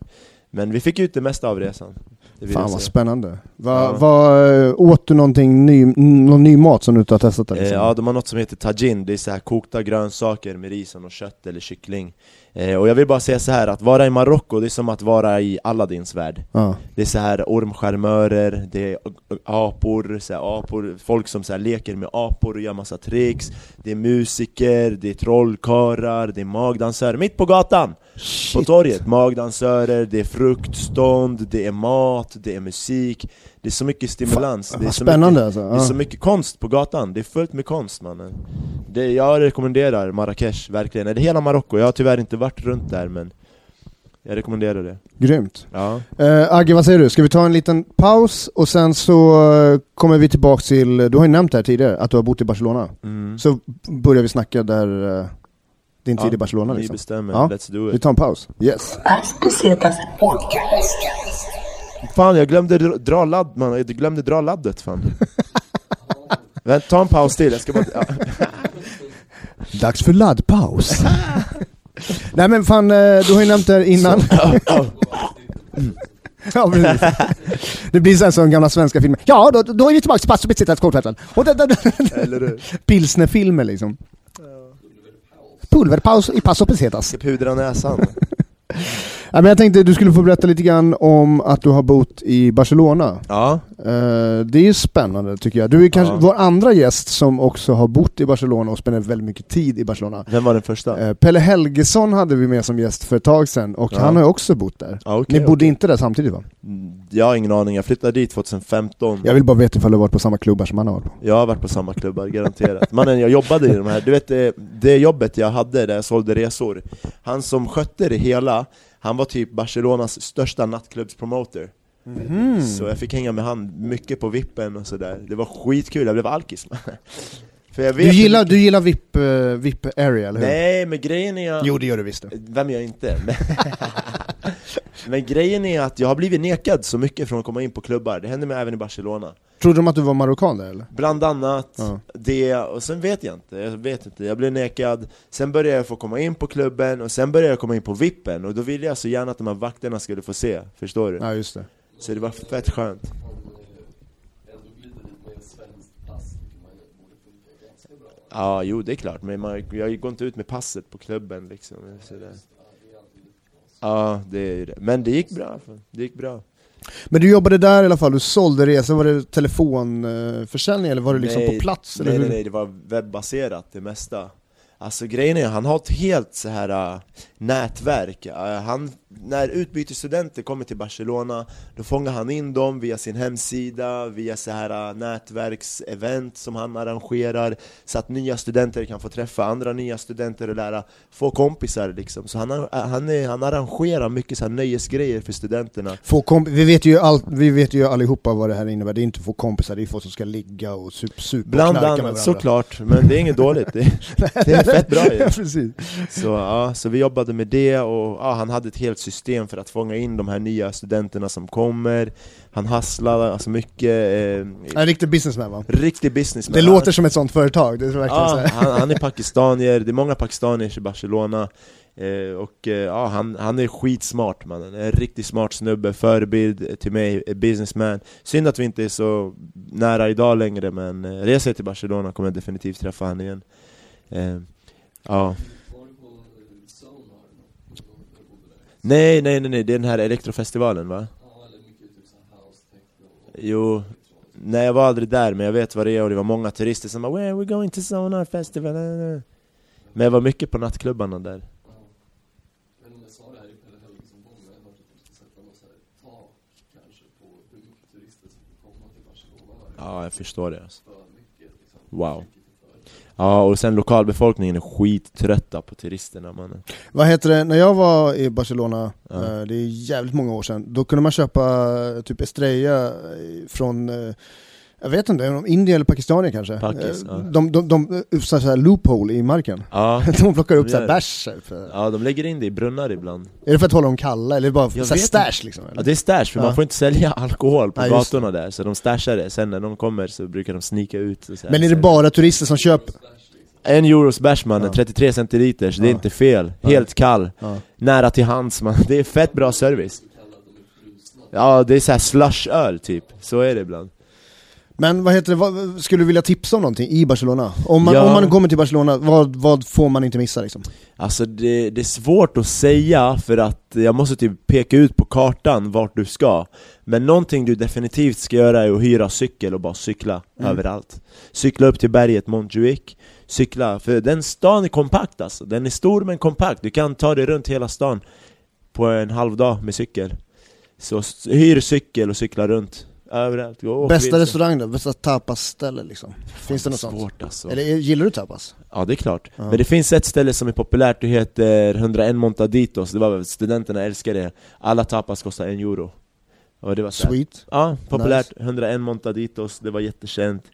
Men vi fick ut det mesta av resan det Fan vad spännande. Va, Ja. va, eh, åt du någonting ny, någon ny mat som du inte har testat? Eh, liksom? Ja, de har något som heter tajin, det är så här kokta grönsaker med ris och kött eller kyckling eh, Och jag vill bara säga så här att vara i Marocko, det är som att vara i Aladdins värld ja. Det är så här ormcharmörer, det är apor, så här apor, folk som så här leker med apor och gör massa tricks Det är musiker, det är trollkarlar, det är magdansörer, mitt på gatan! På Shit. torget, magdansörer, det är fruktstånd, det är mat, det är musik Det är så mycket stimulans, det är så spännande mycket, alltså. det är Ja. så mycket konst på gatan, det är fullt med konst mannen det, Jag rekommenderar Marrakesh, verkligen, eller hela Marocko, jag har tyvärr inte varit runt där men Jag rekommenderar det Grymt. Ja, Eh, Agge, vad säger du? Ska vi ta en liten paus och sen så eh, kommer vi tillbaka till, du har ju nämnt här tidigare att du har bott i Barcelona. mm. Så börjar vi snacka där eh, din tid Ja, i Barcelona Ni liksom. bestämmer, Ja. let's do Vi it tar en paus. Yes. Fan jag glömde dra- ladd, man, jag glömde dra laddet fan Vänta, ta en paus till, jag ska bara... Ja. Dags för laddpaus. Nej men fan, eh, du har ju nämnt det innan. Ja, precis. Det blir så här som gamla svenska filmer. Ja, då, då är vi tillbaka till Pastor Betsitas kortvätten. Pilsnerfilmer liksom. Pulverpaus i Paso Pesetas. Ska pudra näsan Ja, men jag tänkte du skulle få berätta lite grann om att du har bott i Barcelona. Ja, Eh, det är ju spännande tycker jag. Du är kanske Ja. vår andra gäst som också har bott i Barcelona och spenderat väldigt mycket tid i Barcelona. vem var den första? Eh, Pelle Helgesson hade vi med som gäst för ett tag sedan och Ja. han har också bott där. Ja, okej, Ni bodde okej. inte där samtidigt va? Mm, Jag har ingen aning, jag flyttade dit 2015 Jag vill bara veta ifall du har varit på samma klubbar som han har varit på. Jag har varit på samma klubbar, garanterat Mannen, jag jobbade i de här, du vet det, det jobbet jag hade där jag sålde resor Han som skötte det hela, han var typ Barcelonas största nattklubbspromoter Så jag fick hänga med han mycket på vippen och sådär Det var skitkul, jag blev alkis Du gillar, du gillar VIP, uh, VIP area, eller hur? Nej, men grejen är... Jo det gör du visst. Vem gör inte? Men, men grejen är att jag har blivit nekad så mycket från att komma in på klubbar, det hände mig även i Barcelona Trodde de att du var marockan där eller? Bland annat Ja. det, och sen vet jag inte, jag vet inte, jag blev nekad Sen började jag få komma in på klubben, och sen började jag komma in på vippen Och då ville jag så gärna att de här vakterna skulle få se, förstår du? Ja just det. Så det var fett skönt. Ja, jo det är klart, men man, jag går inte ut med passet på klubben liksom. Ja, det är ju det. Men det gick bra, det gick bra Men du jobbade där i alla fall, du sålde resor, var det telefonförsäljning eller var det liksom Nej, på plats? Nej, eller nej, hur? nej, det var webbaserat det mesta Alltså grejen är, han har ett helt så här äh, nätverk Äh, han, När utbytesstudenter kommer till Barcelona Då fångar han in dem via sin hemsida, via så här äh, nätverksevent som han arrangerar Så att nya studenter kan få träffa andra nya studenter och lära få kompisar liksom. Så han, äh, han, är, han arrangerar mycket så här nöjesgrejer för studenterna. Få komp- vi, vet ju all, vi vet ju allihopa vad det här innebär, det är inte få kompisar, det är folk som ska ligga och sup, supa och Bland med annat, varandra. såklart, men det är inget dåligt. Det, det är fett bra ju. Ja, precis. Så, ja, så vi jobbade med det och ja, han hade ett helt system för att fånga in de här nya studenterna som kommer. Han hasslade alltså mycket, eh, En riktig businessman va? riktig businessman. Det låter som ett sånt företag, det är verkligen så ja, här. han, han är pakistanier, det är många pakistanier i Barcelona. Eh, Och eh, ja, han, han är skitsmart mannen, en riktigt smart snubbe, förebild till mig, eh, businessman. Synd att vi inte är så nära idag längre men eh, reser jag till Barcelona kommer jag definitivt träffa han igen. Eh, Ja Var du på Sonar då? När du bodde där? Nej, nej, nej, nej, det är den här elektrofestivalen va? Ja, eller mycket typ så här house, techno och Jo, nej jag var aldrig där men jag vet vad det är och det var många turister som bara 'Where are we going to Sonar Festival?' Men jag var mycket på nattklubbarna där Ja. Jag gång, men jag förstår det alltså. liksom. Wow. Ja, och sen lokalbefolkningen är skittrötta på turisterna mannen Vad heter det, när jag var i Barcelona, Ja. eh, det är jävligt många år sedan, då kunde man köpa eh, typ Estrella eh, från jag vet inte, om Indien eller Pakistan kanske? Pakis, Eh, ja. De, de, de, de så här loophole i marken. Ja, De plockar upp De så här gör det. bärs. eh, ja de lägger in det i brunnar ibland Är det för att hålla dem kalla eller bara Jag så stash liksom? eller? Ja det är stash, för Ja. man får inte sälja alkohol på just gatorna där Så de stashar det, sen när de kommer så brukar de snika ut och så här, Men är det bara turister som köper? En euros bärs mannen, Ja. 33 centiliters, det är Ja. inte fel Ja. Helt kall, Ja. nära till hands man, det är fett bra service Ja, det är såhär slush-öl typ, så är det ibland Men vad heter det, vad, skulle du vilja tipsa om någonting i Barcelona? Om man, Ja. om man kommer till Barcelona, vad, vad får man inte missa liksom? Alltså det, det är svårt att säga för att jag måste typ peka ut på kartan vart du ska Men någonting du definitivt ska göra är att hyra cykel och bara cykla Mm. överallt Cykla upp till berget Montjuic Cykla, för den stan är kompakt alltså Den är stor men kompakt, du kan ta dig runt hela stan På en halv dag med cykel Så hyr cykel och cykla runt överallt. Gå Bästa restaurang då? Bästa tapasställe liksom? Finns det något sånt? Svårt alltså. Eller gillar du tapas? Ja det är klart, Ja. men det finns ett ställe som är populärt, det heter 101 Montaditos, det var studenterna älskar det. Alla tapas kostar en euro. Och det var Sweet? Ja, populärt, 101 Montaditos, det var jättekänt.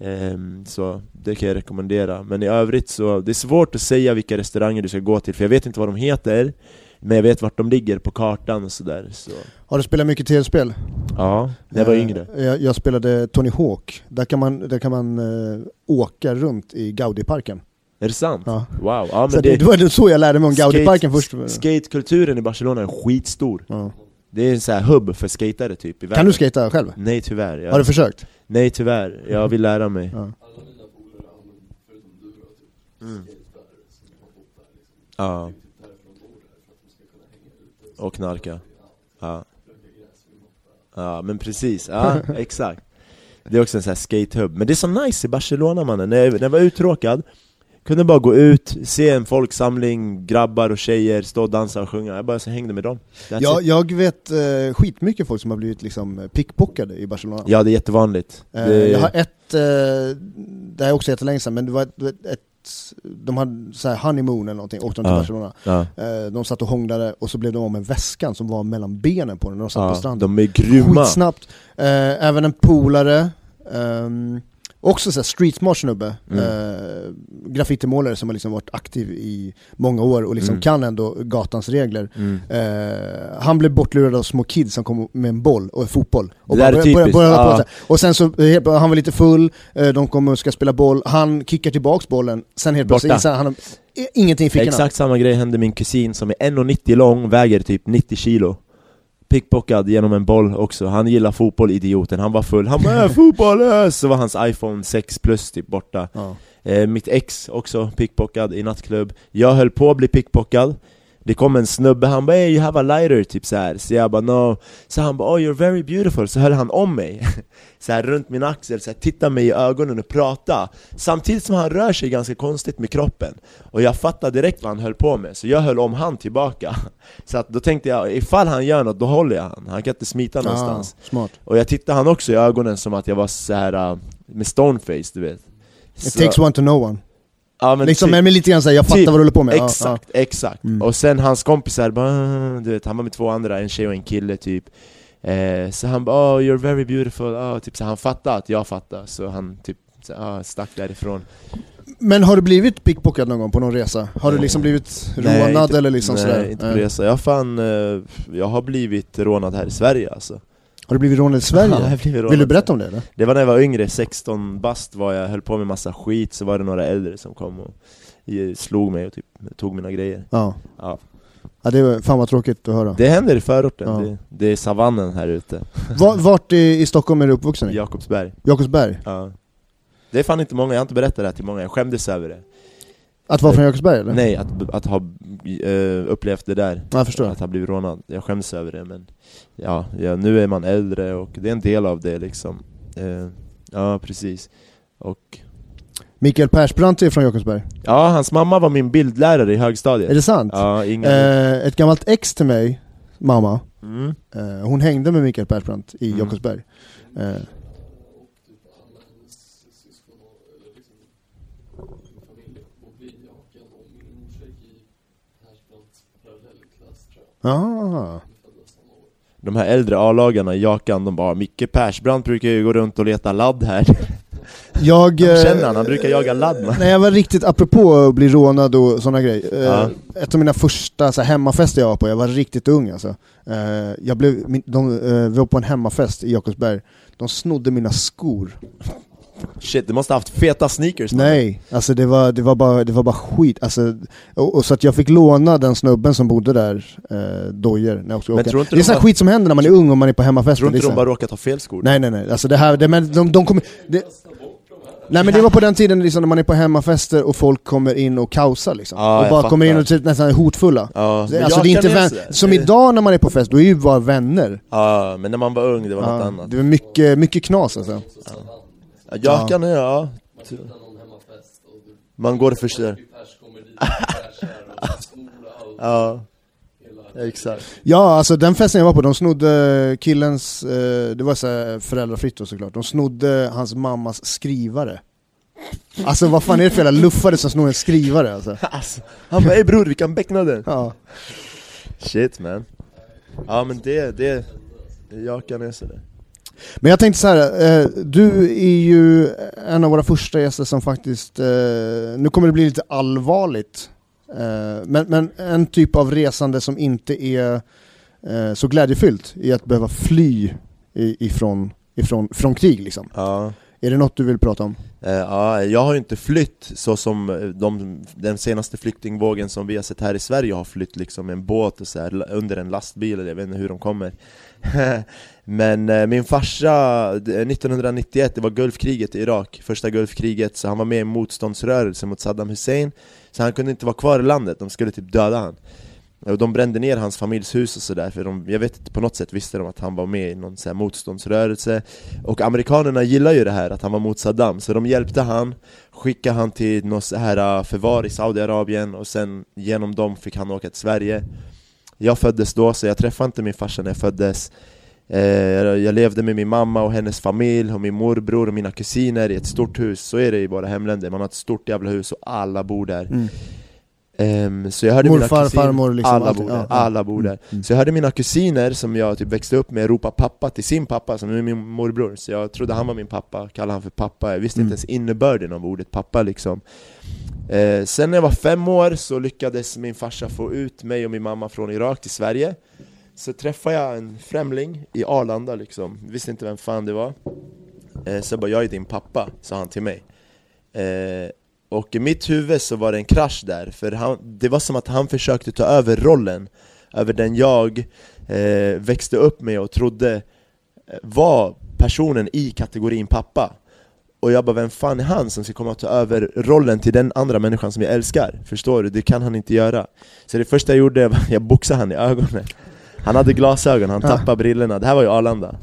Ehm, Så det kan jag rekommendera, men i övrigt så, det är svårt att säga vilka restauranger du ska gå till för jag vet inte vad de heter Men jag vet vart de ligger på kartan och sådär så Har du spelat mycket tv-spel? Ja, när jag var Eh, yngre Jag, jag spelade Tony Hawk, där kan man, där kan man eh, åka runt i Gaudiparken Är det sant? Ja. Wow, ja så men det, det, det var så jag lärde mig om Gaudiparken först Skatekulturen i Barcelona är skitstor ja. Det är en sån här hubb för skatare typ i Kan världen du skata själv? Nej tyvärr, jag, Har du försökt? nej tyvärr, jag vill lära mig Ja. Alla mina och knarka. Ja, ja men precis, ja exakt. Det är också en sån här skatehub, men det är så nice i Barcelona mannen, när jag, när jag var uttråkad Kunde bara gå ut, se en folksamling, grabbar och tjejer stå och dansa och sjunga, jag bara så hängde med dem. That's Jag, it. jag vet eh, skitmycket folk som har blivit liksom pickpockade i Barcelona. Ja det är jättevanligt. Eh, det, Jag har ett, eh, det här är också jättelänge sedan, men det var ett, ett de hade så här honeymoon eller någonting, åkte de till Ja. Barcelona. Ja, Eh, De satt och hånglade och så blev de av med väskan som var mellan benen på den när de satt på ja, stranden. de är grymma. Skitsnabbt, Eh, även en polare ehm, Också så här street smart snubbe, Mm. eh, graffitimålare som har liksom varit aktiv i många år och liksom Mm. kan ändå gatans regler mm. Eh, han blev bortlurad av små kids som kom med en boll och en fotboll. Och, är började- började- började hålla på och sen så, eh, han var lite full, eh, de kommer och ska spela boll, han kickar tillbaks bollen, sen helt plötsligt inser han ingenting i fickorna. Exakt samma grej hände min kusin som är 1,90 lång, väger typ 90 kilo Pickpockad genom en boll också, han gillar fotboll idioten, han var full, han bara fotboll, så var hans iPhone 6 plus typ borta. Ja. eh, Mitt ex också pickpockad i nattklubb. Jag höll på att bli pickpockad Det kom en snubbe, han bara 'Hey you have a lighter' typ så här. Så jag bara 'No' Så han bara 'Oh you're very beautiful' Så höll han om mig. Så här runt min axel, så här, tittade mig i ögonen och pratade. Samtidigt som han rör sig ganska konstigt med kroppen. Och jag fattade direkt vad han höll på med, så jag höll om han tillbaka. Så att då tänkte jag, ifall han gör något, då håller jag han. Han kan inte smita någonstans. Ah, smart. Och jag tittade han också i ögonen som att jag var så här äh, med stoneface, du vet. It Så- takes one to know one. Ja, men liksom, typ- men lite grann såhär, jag fattar Typ, vad du håller på med. Ja, Exakt, exakt. Mm. Och sen hans kompisar bara, du vet, han var med två andra, en tjej och en kille typ eh, Så han bara oh, 'you're very beautiful' oh, typ, så han fattade att jag fattade, så han typ så, ah, stack därifrån. Men har du blivit pickpockad någon gång på någon resa? Har du liksom blivit rånad inte, eller liksom nej, sådär? inte på Nej. resa. Jag fan, eh, jag har blivit rånad här i Sverige alltså Har du blivit rånad i Sverige? Ja, jag blivit rånad. Vill du berätta om det eller? Det var när jag var yngre, 16 bast var jag, höll på med massa skit, så var det några äldre som kom och slog mig och typ tog mina grejer Ja. Ja. ja det var fan vad tråkigt att höra. Det händer i förorten, Ja. det, det är savannen här ute, Var, vart i, i Stockholm är du uppvuxen i? Jakobsberg Jakobsberg? Ja. Det är fan inte många, jag har inte berättat det här till många, jag skämdes över det Att vara från Jakobsberg eller? Nej, att, att ha eh, upplevt det där Ja, jag förstår. Att ha blivit rånad, jag skäms över det men ja, ja, nu är man äldre och det är en del av det liksom eh, Ja, precis Och Mikael Persbrandt är från Jakobsberg. Ja, hans mamma var min bildlärare i högstadiet Är det sant? Ja, inga Eh, ett gammalt ex till mig, mamma, mm. eh, hon hängde med Mikael Persbrandt i Mm. Jakobsberg. Eh, Och typ alla hennes syskon och, eller liksom min familj bodde i Jakan och min morsa gick i Persbrandts ah. År. De här äldre A-lagarna i Jakan, de bara Micke Persbrandt brukar ju gå runt och leta ladd här Jag... Eh, känner han, han brukar jaga ladd. När jag var riktigt, apropå att bli rånad och sådana grejer, eh, Ja. ett av mina första så här, hemmafester jag var på, jag var riktigt ung alltså. Eh, jag blev, de, eh, vi var på en hemmafest i Jakobsberg, de snodde mina skor. Shit, du måste ha haft feta sneakers man. Nej, alltså det var, det var, bara, det var bara skit. Alltså, och, och så att jag fick låna den snubben som bodde där, eh, dojor, när jag Men åka. Det är sån bara- skit som händer när man är ung och man är på hemmafester. Tror är inte de här- bara råkat ha fel skor? Nej nej nej, alltså det här, det, men de, de kommer... Det, nej men det var på den tiden liksom, när man är på hemmafester och folk kommer in och kaosar liksom. Ja, och bara kommer in och typ nästan hotfulla. Men alltså, det är inte vän, som idag när man är på fest, då är ju bara vänner. Ja, men när man var ung, det var något Ja, annat det var mycket, mycket knas alltså. Så savann. Ja, Jakan, ja. Man hittar någon hemmafest och du Man går snor allt. Ja, exakt Ja, alltså den festen jag var på, de snodde killens, eh, det var så här föräldrafritt då såklart, de snodde hans mammas skrivare. Alltså vad fan är det för jävla luffare som snor en skrivare alltså? alltså, Han bara 'Ey bror, vi kan beckna den' Ja. Shit man Ja men det, det Jakan är sådär men jag tänkte så här, eh, du är ju en av våra första gäster som faktiskt, eh, nu kommer det bli lite allvarligt, eh, men, men en typ av resande som inte är eh, så glädjefyllt i att behöva fly ifrån, ifrån från krig liksom. Ja är det något du vill prata om? Eh, ja, jag har ju inte flytt så som eh, de, den senaste flyktingvågen som vi har sett här i Sverige har flytt liksom med en båt och så här, under en lastbil, eller jag vet inte hur de kommer. Men eh, min farsa, 1991, det var Gulfkriget i Irak, första Gulfkriget, så han var med i en motståndsrörelse mot Saddam Hussein. Så han kunde inte vara kvar i landet, de skulle typ döda han de brände ner hans familjs hus och sådär, för de, jag vet inte, på något sätt visste de att han var med i någon så här motståndsrörelse. Och amerikanerna gillar ju det här, att han var mot Saddam, så de hjälpte han Skickade han till något så här äh, förvar i Saudiarabien och sen genom dem fick han åka till Sverige. Jag föddes då, så jag träffade inte min farsa när jag föddes. Eh, jag levde med min mamma och hennes familj och min morbror och mina kusiner i ett stort hus. Så är det i våra hemländer, man har ett stort jävla hus och alla bor där. Mm. Ehm, så jag hörde Morfar, mina kusiner, farmor, liksom alla bor där, ja, alla bor där. Mm. Så jag hörde mina kusiner som jag typ växte upp med ropa pappa till sin pappa, som är min morbror. Så jag trodde han var min pappa, kallade han för pappa, jag visste Mm. inte ens innebörden av ordet pappa liksom. Eh, Sen när jag var fem år så lyckades min farsa få ut mig och min mamma från Irak till Sverige. Så träffade jag en främling i Arlanda liksom, visste inte vem fan det var. Eh, Så jag bara 'Jag är din pappa' sa han till mig. Eh, och i mitt huvud så var det en krasch där, för han, det var som att han försökte ta över rollen Över den jag eh, växte upp med och trodde eh, var personen i kategorin pappa Och jag bara, vem fan är han som ska komma och ta över rollen till den andra människan som jag älskar? Förstår du? Det kan han inte göra Så det första jag gjorde, var att jag boxade han i ögonen Han hade glasögon, han Ja. tappade brillorna, det här var ju Arlanda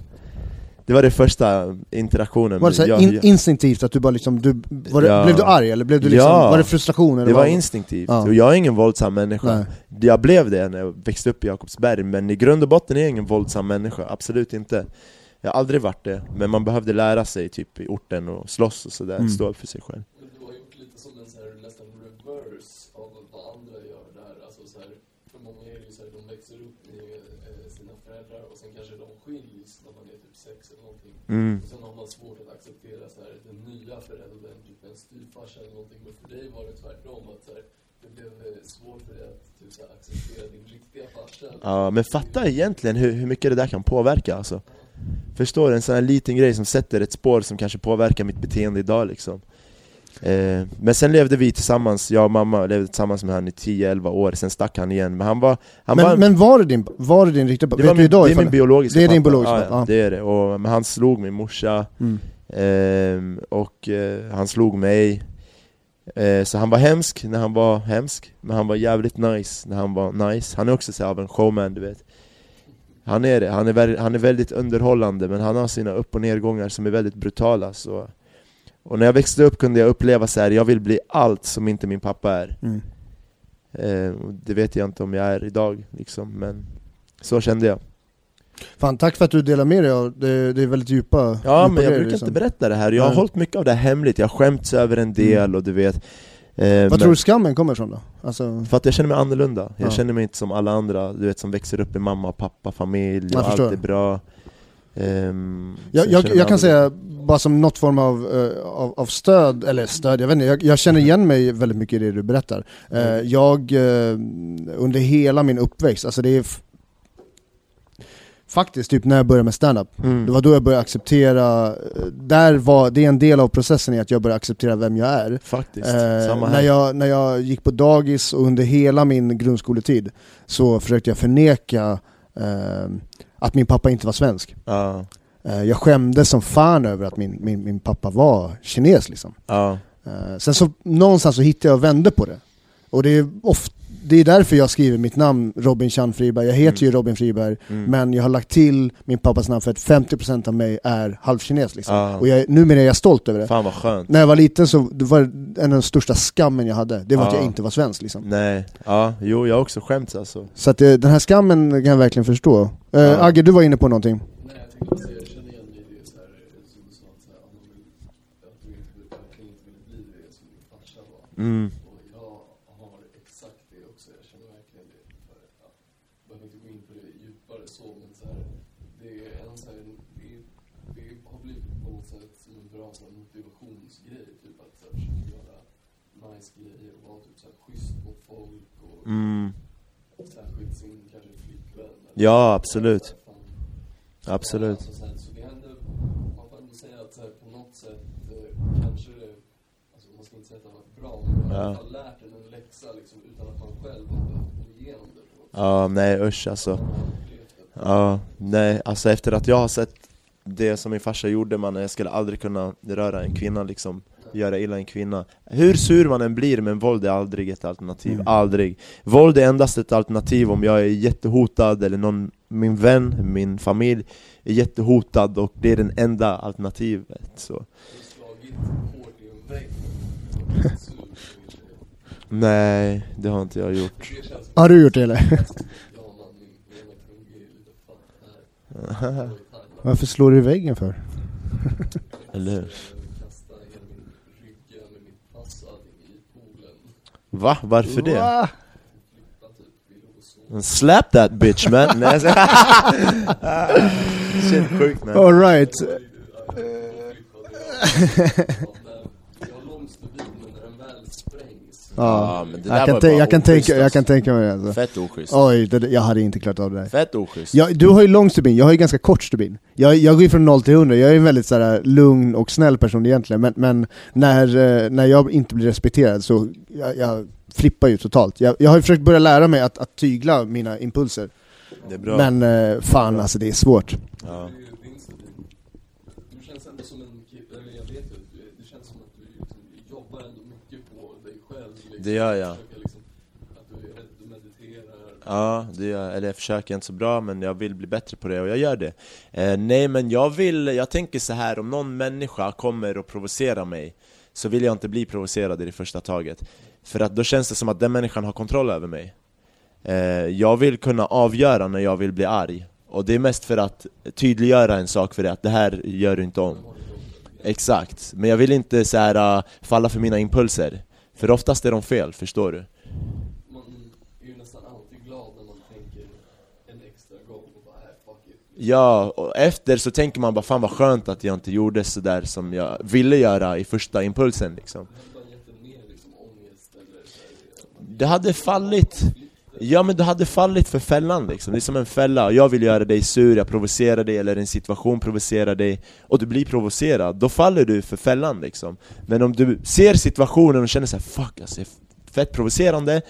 Det var det första interaktionen Var det så här jag- in, jag- instinktivt att du bara liksom, du, var det, Ja. blev du arg eller blev du liksom, Ja. var det frustration? Eller Det var vad? instinktivt, Ja. och jag är ingen våldsam människa Nej. Jag blev det när jag växte upp i Jakobsberg, men i grund och botten är jag ingen våldsam människa, absolut inte Jag har aldrig varit det, men man behövde lära sig typ i orten och slåss och sådär, Mm. stå upp för sig själv Men du har gjort lite som en så här, nästan reverse av vad andra gör där. Alltså så här, för många är det ju så här, de växer upp med eh, sina föräldrar och sen kanske de skiljs när man är typ sex eller någonting. Mm. Sen har man svårt att acceptera så här, den nya föräldern, typ en styvfarsa eller någonting. Men för dig var det tvärtom, att så här, det blev eh, svårt för dig att typ, så här, acceptera din riktiga farsa. Ja, men fatta egentligen hur, hur mycket det där kan påverka alltså Förstår du? En sån här liten grej som sätter ett spår som kanske påverkar mitt beteende idag liksom eh, Men sen levde vi tillsammans, jag och mamma levde tillsammans med honom i 10-11 år, sen stack han igen. Men han var... Han var Men, men var det din, var det din riktiga det, Vet var min, idag det är min biologiska Det är din pappa. biologiska ja, pappa, ja, ja. det är det, och, men han slog min morsa. Mm. Ehm, och eh, han slog mig. Eh, Så han var hemsk när han var hemsk, men han var jävligt nice när han var nice. Han är också så av en showman du vet. Han är det, han är, han är väldigt underhållande men han har sina upp och nedgångar som är väldigt brutala så Och när jag växte upp kunde jag uppleva så här, jag vill bli allt som inte min pappa är Mm. eh, Det vet jag inte om jag är idag liksom, men så kände jag Fan, tack för att du delar med dig av det, det är väldigt djupa Ja djupa men jag brukar liksom. inte berätta det här, jag har Nej. hållit mycket av det här hemligt, jag har skämts över en del och du vet eh, men- Vad tror du skammen kommer ifrån då? Alltså, För att jag känner mig annorlunda, jag Ja. känner mig inte som alla andra du vet som växer upp i mamma, pappa, familj och allt är bra Ehm, så jag, jag, jag kan säga, bara som något form av, eh, av, av stöd, eller stöd, jag vet inte, jag, jag känner igen mig väldigt mycket i det du berättar. Mm. jag, eh, under hela min uppväxt, alltså det är faktiskt typ när jag började med stand-up, mm. det var då jag började acceptera, där var, det är en del av processen i att jag började acceptera vem jag är. Faktiskt, samma när, här jag, när jag gick på dagis och under hela min grundskoletid så försökte jag förneka eh, att min pappa inte var svensk. Eh, jag skämdes som fan över att min, min, min pappa var kines liksom. Eh, sen så någonstans så hittade jag och vände på det. Och det är, oft, det är därför jag skriver mitt namn Robin Chan Friberg. Jag heter Mm. ju Robin Friberg, mm. men jag har lagt till min pappas namn för att 50% av mig är halvkines liksom. Ja. Och jag, numera är jag stolt över det. Fan vad skönt När jag var liten så det var en av de största skammen jag hade, det var att Ja. jag inte var svensk liksom. Nej, ja, jo jag har också skämts alltså Så att eh, den här skammen kan jag verkligen förstå. Eh, Ja. Agge, du var inne på någonting. Nej, jag tänkte jag känner igen det så här, eh, som du sa att, att du inte vill, bli det som din farsa var. mm. Och jag har exakt det också, jag känner verkligen det. För, ja, jag behöver inte gå in på det djupare så, men så här, det är en så här, det, det har blivit på något sätt som en bra så här, motivationsgrej, typ att så här, försöka göra nice grejer och vara typ så här, schysst mot folk och Mm. särskilt sin kanske flickvän. Ja, absolut. Så Absolut Alltså, så, det händer, man får ändå säga att så här, på något sätt eh, kanske det, alltså man ska inte säga att det har varit bra, men man har i alla Ja. fall lärt en en läxa liksom, utan att man själv har gått igenom det. på något sätt. Ja, nej usch alltså Ja, nej, alltså efter att jag har sett det som min farsa gjorde man, jag skulle aldrig kunna röra en kvinna liksom Göra illa en kvinna Hur sur man än blir, men våld är aldrig ett alternativ, Mm. aldrig Våld är endast ett alternativ om jag är jättehotad eller någon, min vän, min familj är jättehotad och det är den enda alternativet så. Nej, det har inte jag gjort Det Har du gjort det eller? Det. Varför slår du i väggen för? Eller hur? Jag kastade hela min rygg över mitt passad i poolen. Va? Varför det? Va? Slap that bitch man! Nej, Shit sjukt man Alright. Jag har lång stubin, men när den väl sprängs Ja. men det Jag kan, var bara jag, kan oschysst, tänka, jag alltså. kan tänka mig det alltså. Fett oschysst Oj, det, jag hade inte klarat av det där. Fett oschysst Ja, du har ju lång stubin, jag har ju ganska kort stubin. Jag, jag går ju från 0 till 100, jag är en väldigt så här, lugn och snäll person egentligen, men, men när, eh, när jag inte blir respekterad så jag, jag flippar ju totalt. Jag, jag har ju försökt börja lära mig att, att tygla mina impulser, Det är bra men eh, fan alltså det är svårt. ja. Det är din stubin. Du känns ändå som en kille, eller jag vet ju, att du- det känns som att du liksom jobbar ändå mycket på dig själv. Liksom. Det gör jag. Liksom, att du, mediterar. Ja, det gör, jag. eller jag försöker inte så bra men jag vill bli bättre på det och jag gör det eh, Nej men jag vill, jag tänker så här om någon människa kommer och provocerar mig Så vill jag inte bli provocerad i det första taget För att då känns det som att den människan har kontroll över mig eh, Jag vill kunna avgöra när jag vill bli arg Och det är mest för att tydliggöra en sak för dig, att det här gör du inte om Exakt, men jag vill inte så här, ah, falla för mina impulser för oftast är de fel, förstår du? Man är ju nästan alltid glad när man tänker en extra gång och bara, äh, fuck it. Ja, och efter så tänker man bara fan vad skönt att jag inte gjorde sådär som jag ville göra i första impulsen liksom Det hade liksom Det hade fallit Ja men du hade fallit för fällan liksom, det är som en fälla. Jag vill göra dig sur, jag provocerar dig eller en situation provocerar dig. Och du blir provocerad, då faller du för fällan liksom. Men om du ser situationen och känner såhär 'fuck alltså, det är fett provocerande'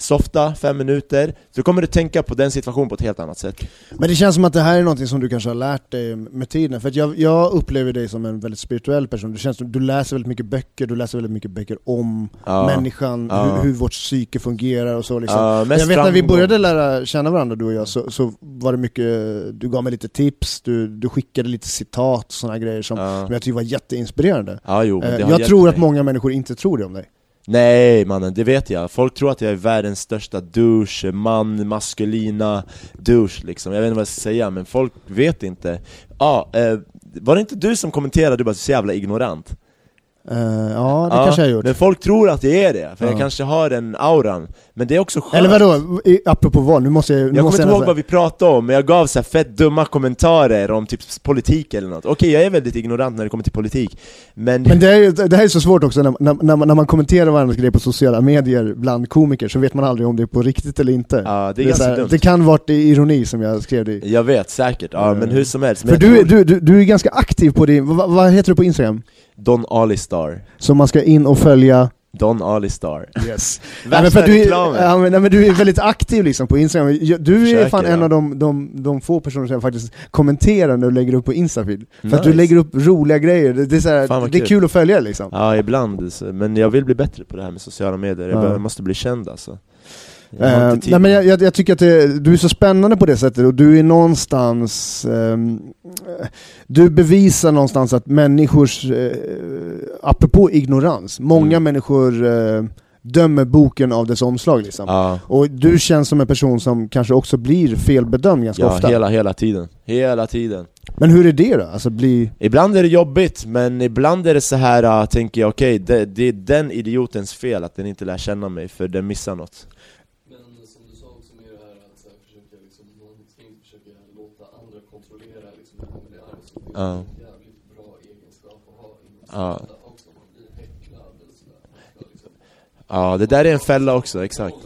Softa, fem minuter, så kommer du tänka på den situationen på ett helt annat sätt Men det känns som att det här är något som du kanske har lärt dig med tiden, för att jag, jag upplever dig som en väldigt spirituell person, det känns som du läser väldigt mycket böcker, du läser väldigt mycket böcker om Ja. människan, Ja. hur, hur vårt psyke fungerar och så liksom. Ja, jag vet när vi började lära känna varandra du och jag, så, så var det mycket, du gav mig lite tips, du, du skickade lite citat och sådana grejer som, som jag tyckte var jätteinspirerande. Jo, Eh, jag tror att många människor inte tror det om dig. Nej mannen, det vet jag. Folk tror att jag är världens största douche, man, maskulina douche liksom. Jag vet inte vad jag ska säga, men folk vet inte. Ja, eh, var det inte du som kommenterade du bara så jävla ignorant? Eh, ja, det kanske jag har gjort. Men folk tror att jag är det, för Ja. jag kanske har den auran. Men det är också skönt. Eller vadå, I- apropå vad? Nu måste jag... Nu Jag kommer måste inte ihåg vad vi pratade om, men jag gav så fett dumma kommentarer om typ politik eller något. Okej, jag är väldigt ignorant när det kommer till politik, men... Men det, är, det här är så svårt också, när, när, när, man, kommenterar varandras grejer på sociala medier bland komiker så vet man aldrig om det är på riktigt eller inte. ja, det är så ganska här, dumt. det kan varit ironi som jag skrev det i. Jag vet, säkert. Ja, men Mm. hur som helst. Men För du, tror- du, du, du är ganska aktiv på din, vad, vad heter du på Instagram? Don Alistar. Som man ska in och följa Don Alistar. Yes. Värsta men för du, är, reklamen. ja, men, nej, men du är väldigt aktiv liksom på Instagram, Jag- du är Försöker, fan en ja. av de, de, de få personer som faktiskt kommenterar när du lägger upp på Instafeed. För att Nice. du lägger upp roliga grejer, det, det, är, så här, Fan, det är kul. kul att följa liksom. Ja, ibland. så- Men jag vill bli bättre på det här med sociala medier. Jag Ja. behöver- måste bli känd alltså. Eh, nej, men jag, jag, jag tycker att det, du är så spännande på det sättet och du är någonstans ehm, eh, Du bevisar någonstans att människors, eh, apropå ignorans, många Mm. människor eh, dömer boken av dess omslag liksom. Ja, Och du känns som en person som kanske också blir felbedömd ganska ja ofta. hela, hela tiden. Hela tiden. Men hur är det då? Alltså bli... Ibland är det jobbigt, men ibland är det så här äh, tänker jag okej, det, det är den idiotens fel att den inte lär känna mig, för den missar något. Men som du sa också med det här att så här, försöka liksom, man ska inte försöka låta andra kontrollera liksom hur man blir arg. Så det är Ja. en jävligt bra egenskap att ha inom Ja. också. Man blir häcklad eller sådär. Liksom Ja, det där är en fälla också, exakt.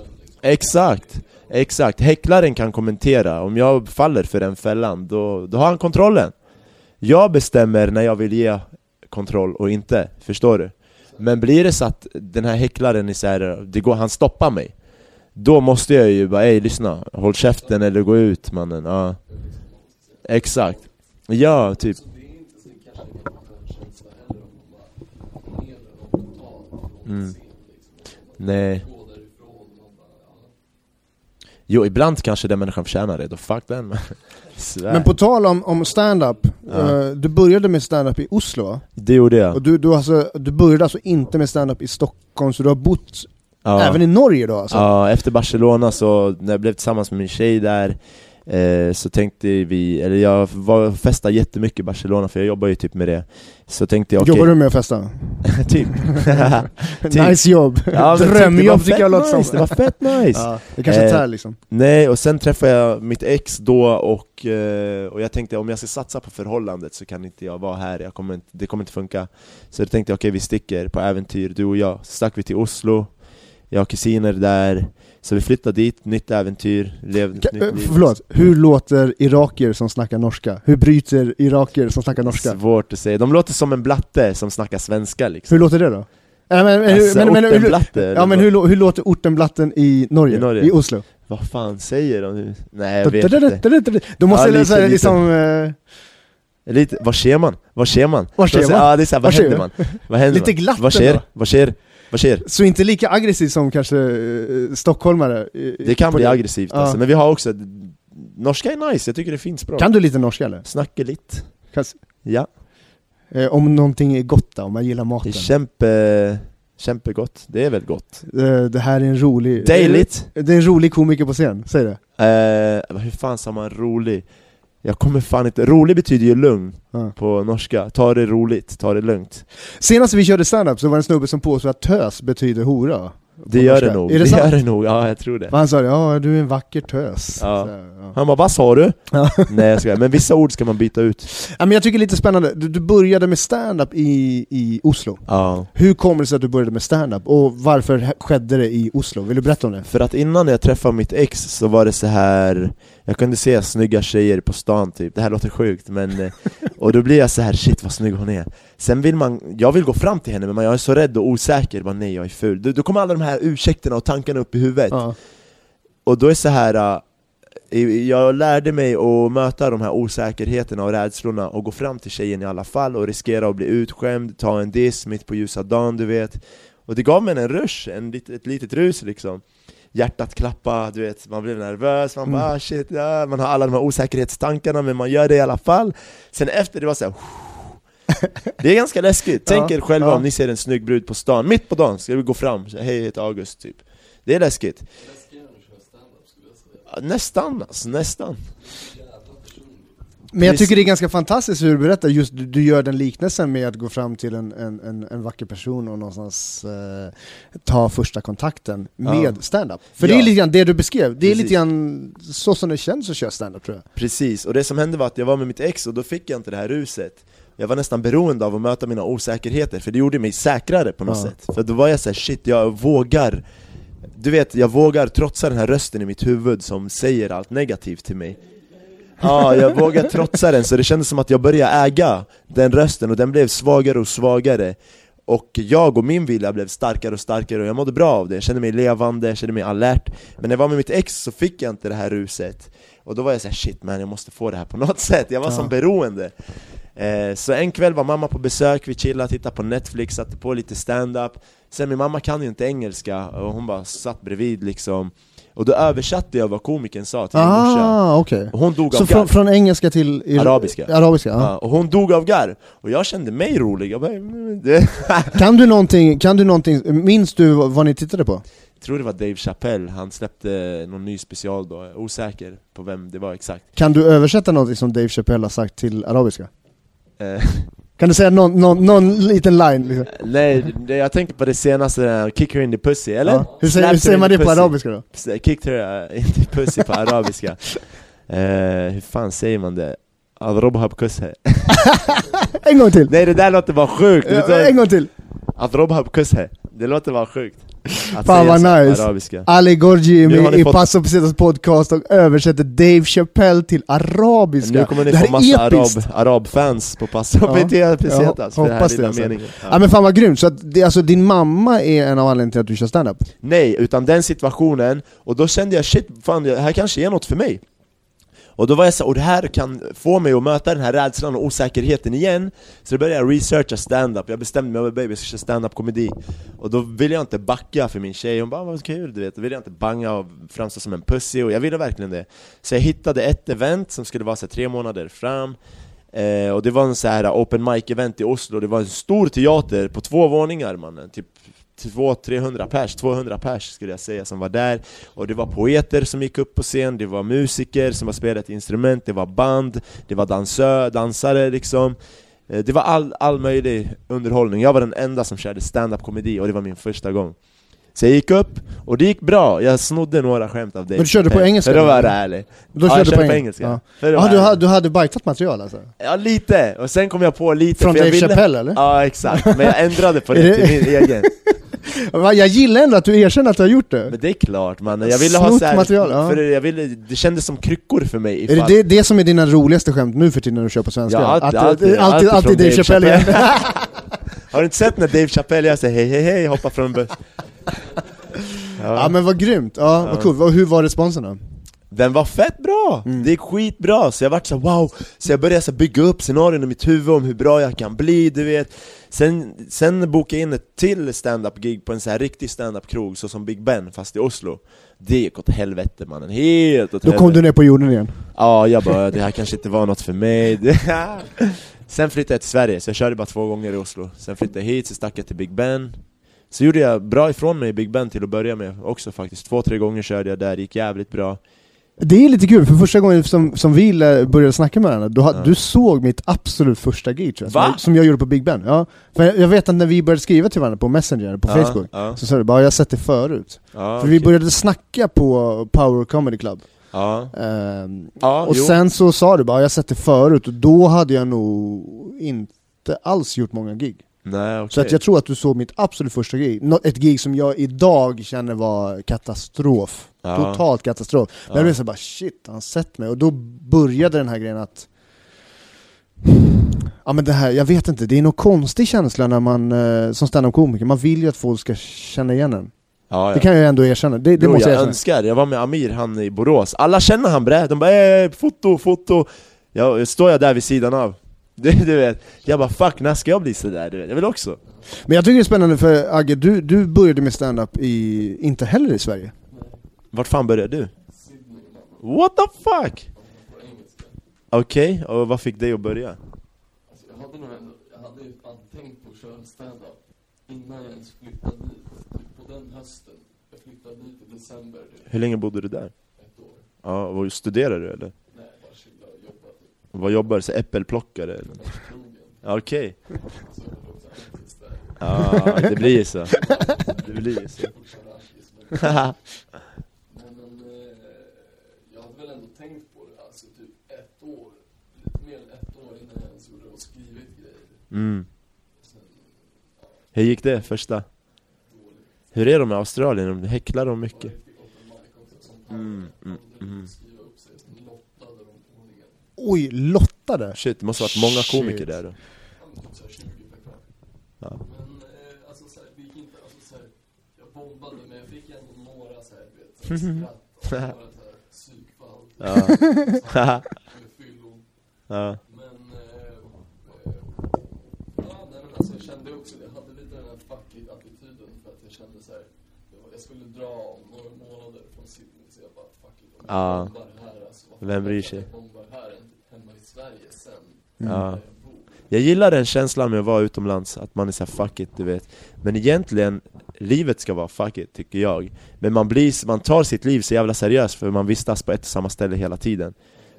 Exakt, exakt. Häcklaren kan kommentera, om jag faller för den fällan, då, då har han kontrollen. Jag bestämmer när jag vill ge kontroll och inte, förstår du? Men blir det så att den här häcklaren är så här, det går, han stoppar mig Då måste jag ju bara, ey lyssna, håll käften eller gå ut mannen, ja Exakt Ja, typ Mm. liksom. Nej. Jo, ibland kanske den människan förtjänar det, då fuck den. Men på tal om, om stand-up, Ja. eh, du började med stand-up i Oslo? Det gjorde jag Och du, du, alltså, du började alltså inte med stand-up i Stockholm, så du har bott ja. även i Norge då alltså? Ja, efter Barcelona så, när jag blev tillsammans med min tjej där eh, Så tänkte vi, eller jag var festade jättemycket i Barcelona för jag jobbar ju typ med det Så tänkte jag okej, Jobbar du med att festa? typ Typ. Nice jobb! Ja, typ, Drömjobb tycker jag låter nice, som! Det var fett nice! Ja, det kanske Eh, tär liksom. Nej, och sen träffade jag mitt ex då och, eh, och jag tänkte om jag ska satsa på förhållandet så kan inte jag vara här, jag kommer inte, det kommer inte funka Så då tänkte jag okej vi sticker på äventyr, du och jag, så stack vi till Oslo Jag har kusiner där, så vi flyttade dit, nytt äventyr, levde ett nytt liv Förlåt, hur låter irakier som snackar norska? Hur bryter irakier som snackar norska? Svårt att säga, de låter som en blatte som snackar svenska liksom Hur låter det då? Äh, men, Alltså, men, men, hur, ortenblatte, ja, men hur, hur låter ortenblatten i Norge? I Norge? I Oslo? Vad fan säger de nu? Nej jag vet inte Då måste Ja, lite, lite. liksom... eh, Lite, vad ser man? Vad ser man? Var ser man? Ja, det är såhär, vad Var händer man? Vad händer Lite glatt Vad sker? Vad sker? Sker? Så inte lika aggressiv som kanske eh, stockholmare? i- Det kan på bli aggressivt Ja. alltså, men vi har också Norska är nice, jag tycker det finns bra Kan du lite norska eller? Snacka lite Kan, Ja, eh, om någonting är gott då, om man gillar det maten? är kämpe, kämpegott, det är väl gott Eh, det här är en rolig... Dejligt! Det är en rolig komiker på scen, säg det. Eh, hur fan sa man rolig? Jag kommer fan inte, rolig betyder ju lugn Ja. på norska, ta det roligt, ta det lugnt Senast vi körde stand-up så var det en snubbe som påstod att tös betyder hora. Det gör norska. det nog, Är det, det gör det nog, ja jag tror det Han sa ja du är en vacker tös. Ja. Så, ja. Han bara 'Vad sa du?' Nej jag skojar, men vissa ord ska man byta ut Ja, men jag tycker det är lite spännande, du, du började med stand-up i, i Oslo. Ja Hur kommer det sig att du började med stand-up och varför skedde det i Oslo? Vill du berätta om det? För att innan jag träffade mitt ex så var det så här Jag kunde se snygga tjejer på stan typ, det här låter sjukt men eh, Och då blir jag så här shit vad snygg hon är. Sen vill man, jag vill gå fram till henne men jag är så rädd och osäker, bara nej jag är ful. Då, då kommer alla de här ursäkterna och tankarna upp i huvudet. Ja. Och då är så här äh, jag lärde mig att möta de här osäkerheterna och rädslorna och gå fram till tjejen i alla fall och riskera att bli utskämd, ta en diss mitt på ljusa dagen du vet. Och det gav mig en rush, en ett litet rus liksom Hjärtat klappa, du vet, man blev nervös, man bara ah, shit, ja. man har alla de här osäkerhetstankarna men man gör det i alla fall. Sen efter det var så här, Det är ganska läskigt, tänk Ja, er själva ja. om ni ser en snygg brud på stan, mitt på dagen ska vi gå fram, så, hej jag heter August typ. Det är läskigt. Nästan alltså, nästan. Men jag tycker det är ganska fantastiskt hur du berättar, just du, du gör den liknelsen med att gå fram till en, en, en, en vacker person och någonstans eh, ta första kontakten med Ja. stand-up. För Ja. det är lite grann det du beskrev, det är Precis. lite grann så som det känns att köra stand-up tror jag. Precis, och det som hände var att jag var med mitt ex och då fick jag inte det här ruset Jag var nästan beroende av att möta mina osäkerheter, för det gjorde mig säkrare på något Ja. sätt För då var jag såhär, shit jag vågar Du vet, jag vågar trotsa den här rösten i mitt huvud som säger allt negativt till mig Ja, jag vågar trotsa den, så det kändes som att jag började äga den rösten och den blev svagare och svagare. Och jag och min vilja blev starkare och starkare och jag mådde bra av det, jag kände mig levande, jag kände mig alert. Men när jag var med mitt ex så fick jag inte det här ruset. Och då var jag såhär shit man, jag måste få det här på något sätt, jag var Ja. som beroende. Eh, Så en kväll var mamma på besök, vi chillade, tittade på Netflix, satte på lite stand-up. Sen min mamma kan ju inte engelska och hon bara satt bredvid liksom Och då översatte jag vad komikern sa till min morsa Ah, okej. och hon dog Så av från, garv från engelska till ir- Arabiska. arabiska ja. ja, Och hon dog av garv, och jag kände mig rolig, jag bara, mm, det, Kan du någonting, kan du någonting, minns du vad, vad ni tittade på? Jag tror det var Dave Chappelle, han släppte någon ny special då, jag är osäker på vem det var exakt Kan du översätta någonting som Dave Chappelle har sagt till arabiska? eh, Kan du säga någon, någon, någon liten line? Liksom? Nej, det, jag tänker på det senaste, uh, kick her in the pussy, eller? Ja. Hur, säger, hur säger man det på arabiska då? Kicked her uh, in the pussy på arabiska eh, Hur fan säger man det? Adrobha bkusse En gång till! Nej det där låter bara sjukt! Ja, en gång till! Adrobha bkusse Det låter bara sjukt Att Fan, vad nice. arabiska Ali Gorgi har med i fått- Passo Pesetas podcast och översätter Dave Chappelle till arabiska. Nu kommer ni det här få massa är arab, arabfans på Passo Ja. ja. Pesetas Ja, för här det, lilla alltså. meningen Ja. men fan vad grymt, så att det, alltså, din mamma är en av anledningarna till att du kör standup? Nej, utan den situationen, och då kände jag shit, fan det här kanske är något för mig och då var jag så och det här kan få mig att möta den här rädslan och osäkerheten igen. Så då började jag researcha stand-up, jag bestämde mig, baby jag ska köra stand-up komedi Och då ville jag inte backa för min tjej, hon bara vad kul du vet, då ville jag inte banga och framstå som en pussy, och jag ville verkligen det. Så jag hittade ett event som skulle vara så här, tre månader fram. Eh, och det var en så här open mic-event i Oslo, det var en stor teater på två våningar mannen, typ 200-300 pers, 200 pers skulle jag säga som var där. Och det var poeter som gick upp på scen, det var musiker som har spelat instrument, det var band, det var dansö, dansare liksom. Eh, Det var all, all möjlig underhållning, jag var den enda som körde stand-up komedi och det var min första gång. Så jag gick upp, och det gick bra, jag snodde några skämt av dig. Men du körde på engelska För att vara ärlig. Då ja, körde jag du körde på, på eng- engelska. Ja, För vara du, hade, du hade bajtat material alltså? Ja lite, och sen kom jag på lite Från Dave ville... Chappelle eller? Ja exakt, men jag ändrade på det till min egen Jag gillar ändå att du erkänner att du har gjort det! Men det är klart man, jag ville ha Snott så här, material, ja. för jag ville, det kändes som kryckor för mig Är det, ifall det det som är dina roligaste skämt nu för tiden när du kör på svenska? Ja, alltid- att, alltid- alltid, alltid alltid Dave Chappelle igen. Har du inte sett när Dave Chappelle gör såhär hej hej hej, hoppar från buss? Ja men vad grymt, ja, vad Ja. coolt, Och hur var responsen då? Den var fett bra! Det gick skitbra, så jag vart så wow, så jag började så bygga upp scenarion i mitt huvud om hur bra jag kan bli, du vet. Sen, sen bokade jag in ett till stand-up gig på en så här riktig stand-up krog så som Big Ben, fast i Oslo. Det gick åt helvete mannen, helt åt Då helvete. kom du ner på jorden igen. Ja, jag bara, det här kanske inte var något för mig. Sen flyttade jag till Sverige, så jag körde bara två gånger i Oslo. Sen flyttade jag hit, så stack jag till Big Ben. Så gjorde jag bra ifrån mig i Big Ben till att börja med också faktiskt. Två, tre gånger körde jag där, det gick jävligt bra Det är lite kul, för första gången som, som vi började snacka med varandra, då, Ja. du såg mitt absolut första gig tror jag, som, jag, som jag gjorde på Big Ben. Ja. För jag, jag vet att när vi började skriva till varandra på Messenger, på Ja, Facebook, ja, så sa du bara 'jag har sett det förut' För vi okej. började snacka på Power Comedy Club. Ehm, och jo. sen så sa du bara 'jag har sett det förut' och då hade jag nog inte alls gjort många gig. Nej okej Så att jag tror att du såg mitt absolut första gig, ett gig som jag idag känner var katastrof. Ja. Totalt katastrof. Men Ja. jag blev så bara shit, han sett mig. Och då började den här grejen att Ja men det här, jag vet inte, det är nog konstig känsla när man, eh, som standup-komiker, man vill ju att folk ska känna igen en. ja, ja. Det kan jag ändå erkänna, det, det jo, måste jag jag erkänna. önskar, jag var med Amir, han i Borås Alla känner han bre, de bara eh, foto, foto jag, Står jag där vid sidan av du, du vet, jag bara fuck, när ska jag bli sådär? Du vet? Jag vill också Men jag tycker det är spännande för Agge, du, du började med stand-up i, inte heller i Sverige. Vart fan började du? What the fuck? Okej, och vad fick dig att börja? Alltså, jag hade nog jag hade ju fan tänkt på att köra stand-up innan jag ens flyttade dit. Typ på den hösten. Jag flyttade dit i december, typ, Hur länge bodde du där? ett år. Ja, och studerar du eller? Nej, bara chilla och jobba typ vad jobbar du? Så Äppelplockare eller? Ja, Okej, där. ja det blir så Det blir så Fortfarande artist, men... Nej men, eh, jag hade väl ändå tänkt på det, alltså typ ett år, lite mer än ett år innan jag ens gjorde det och skrivit grejer. Mm. Ja, Hur gick det första? Hur är de med Australien? De häcklar de mycket? Mm, mm, mm. Oj, lottade? Shit, det måste varit många komiker Shit. där då Ja, men såhär 20 per kväll. Ja. Men eh, alltså såhär, det gick inte, alltså såhär, jag bombade men jag fick ändå några såhär, du vet, såhär skratt och några såhär psykfall. Ja. Med fyllon. Ja, Men, eh, eh, ja, nej, men alltså, jag kände också det. Jag hade lite den här fuck it-attityden för att jag kände så här, det var- jag skulle dra om några månader från Sydney så jag bara fuck it, om jag Ja. bombar här alltså, Vem bryr sig? Jag bombar här hemma i Sverige sen, ja. jag bor. Jag gillar den känslan med att vara utomlands, att man är såhär fuck it, du vet. Men egentligen, livet ska vara fuck it, tycker jag. Men man, blir, man tar sitt liv så jävla seriöst för man vistas på ett och samma ställe hela tiden.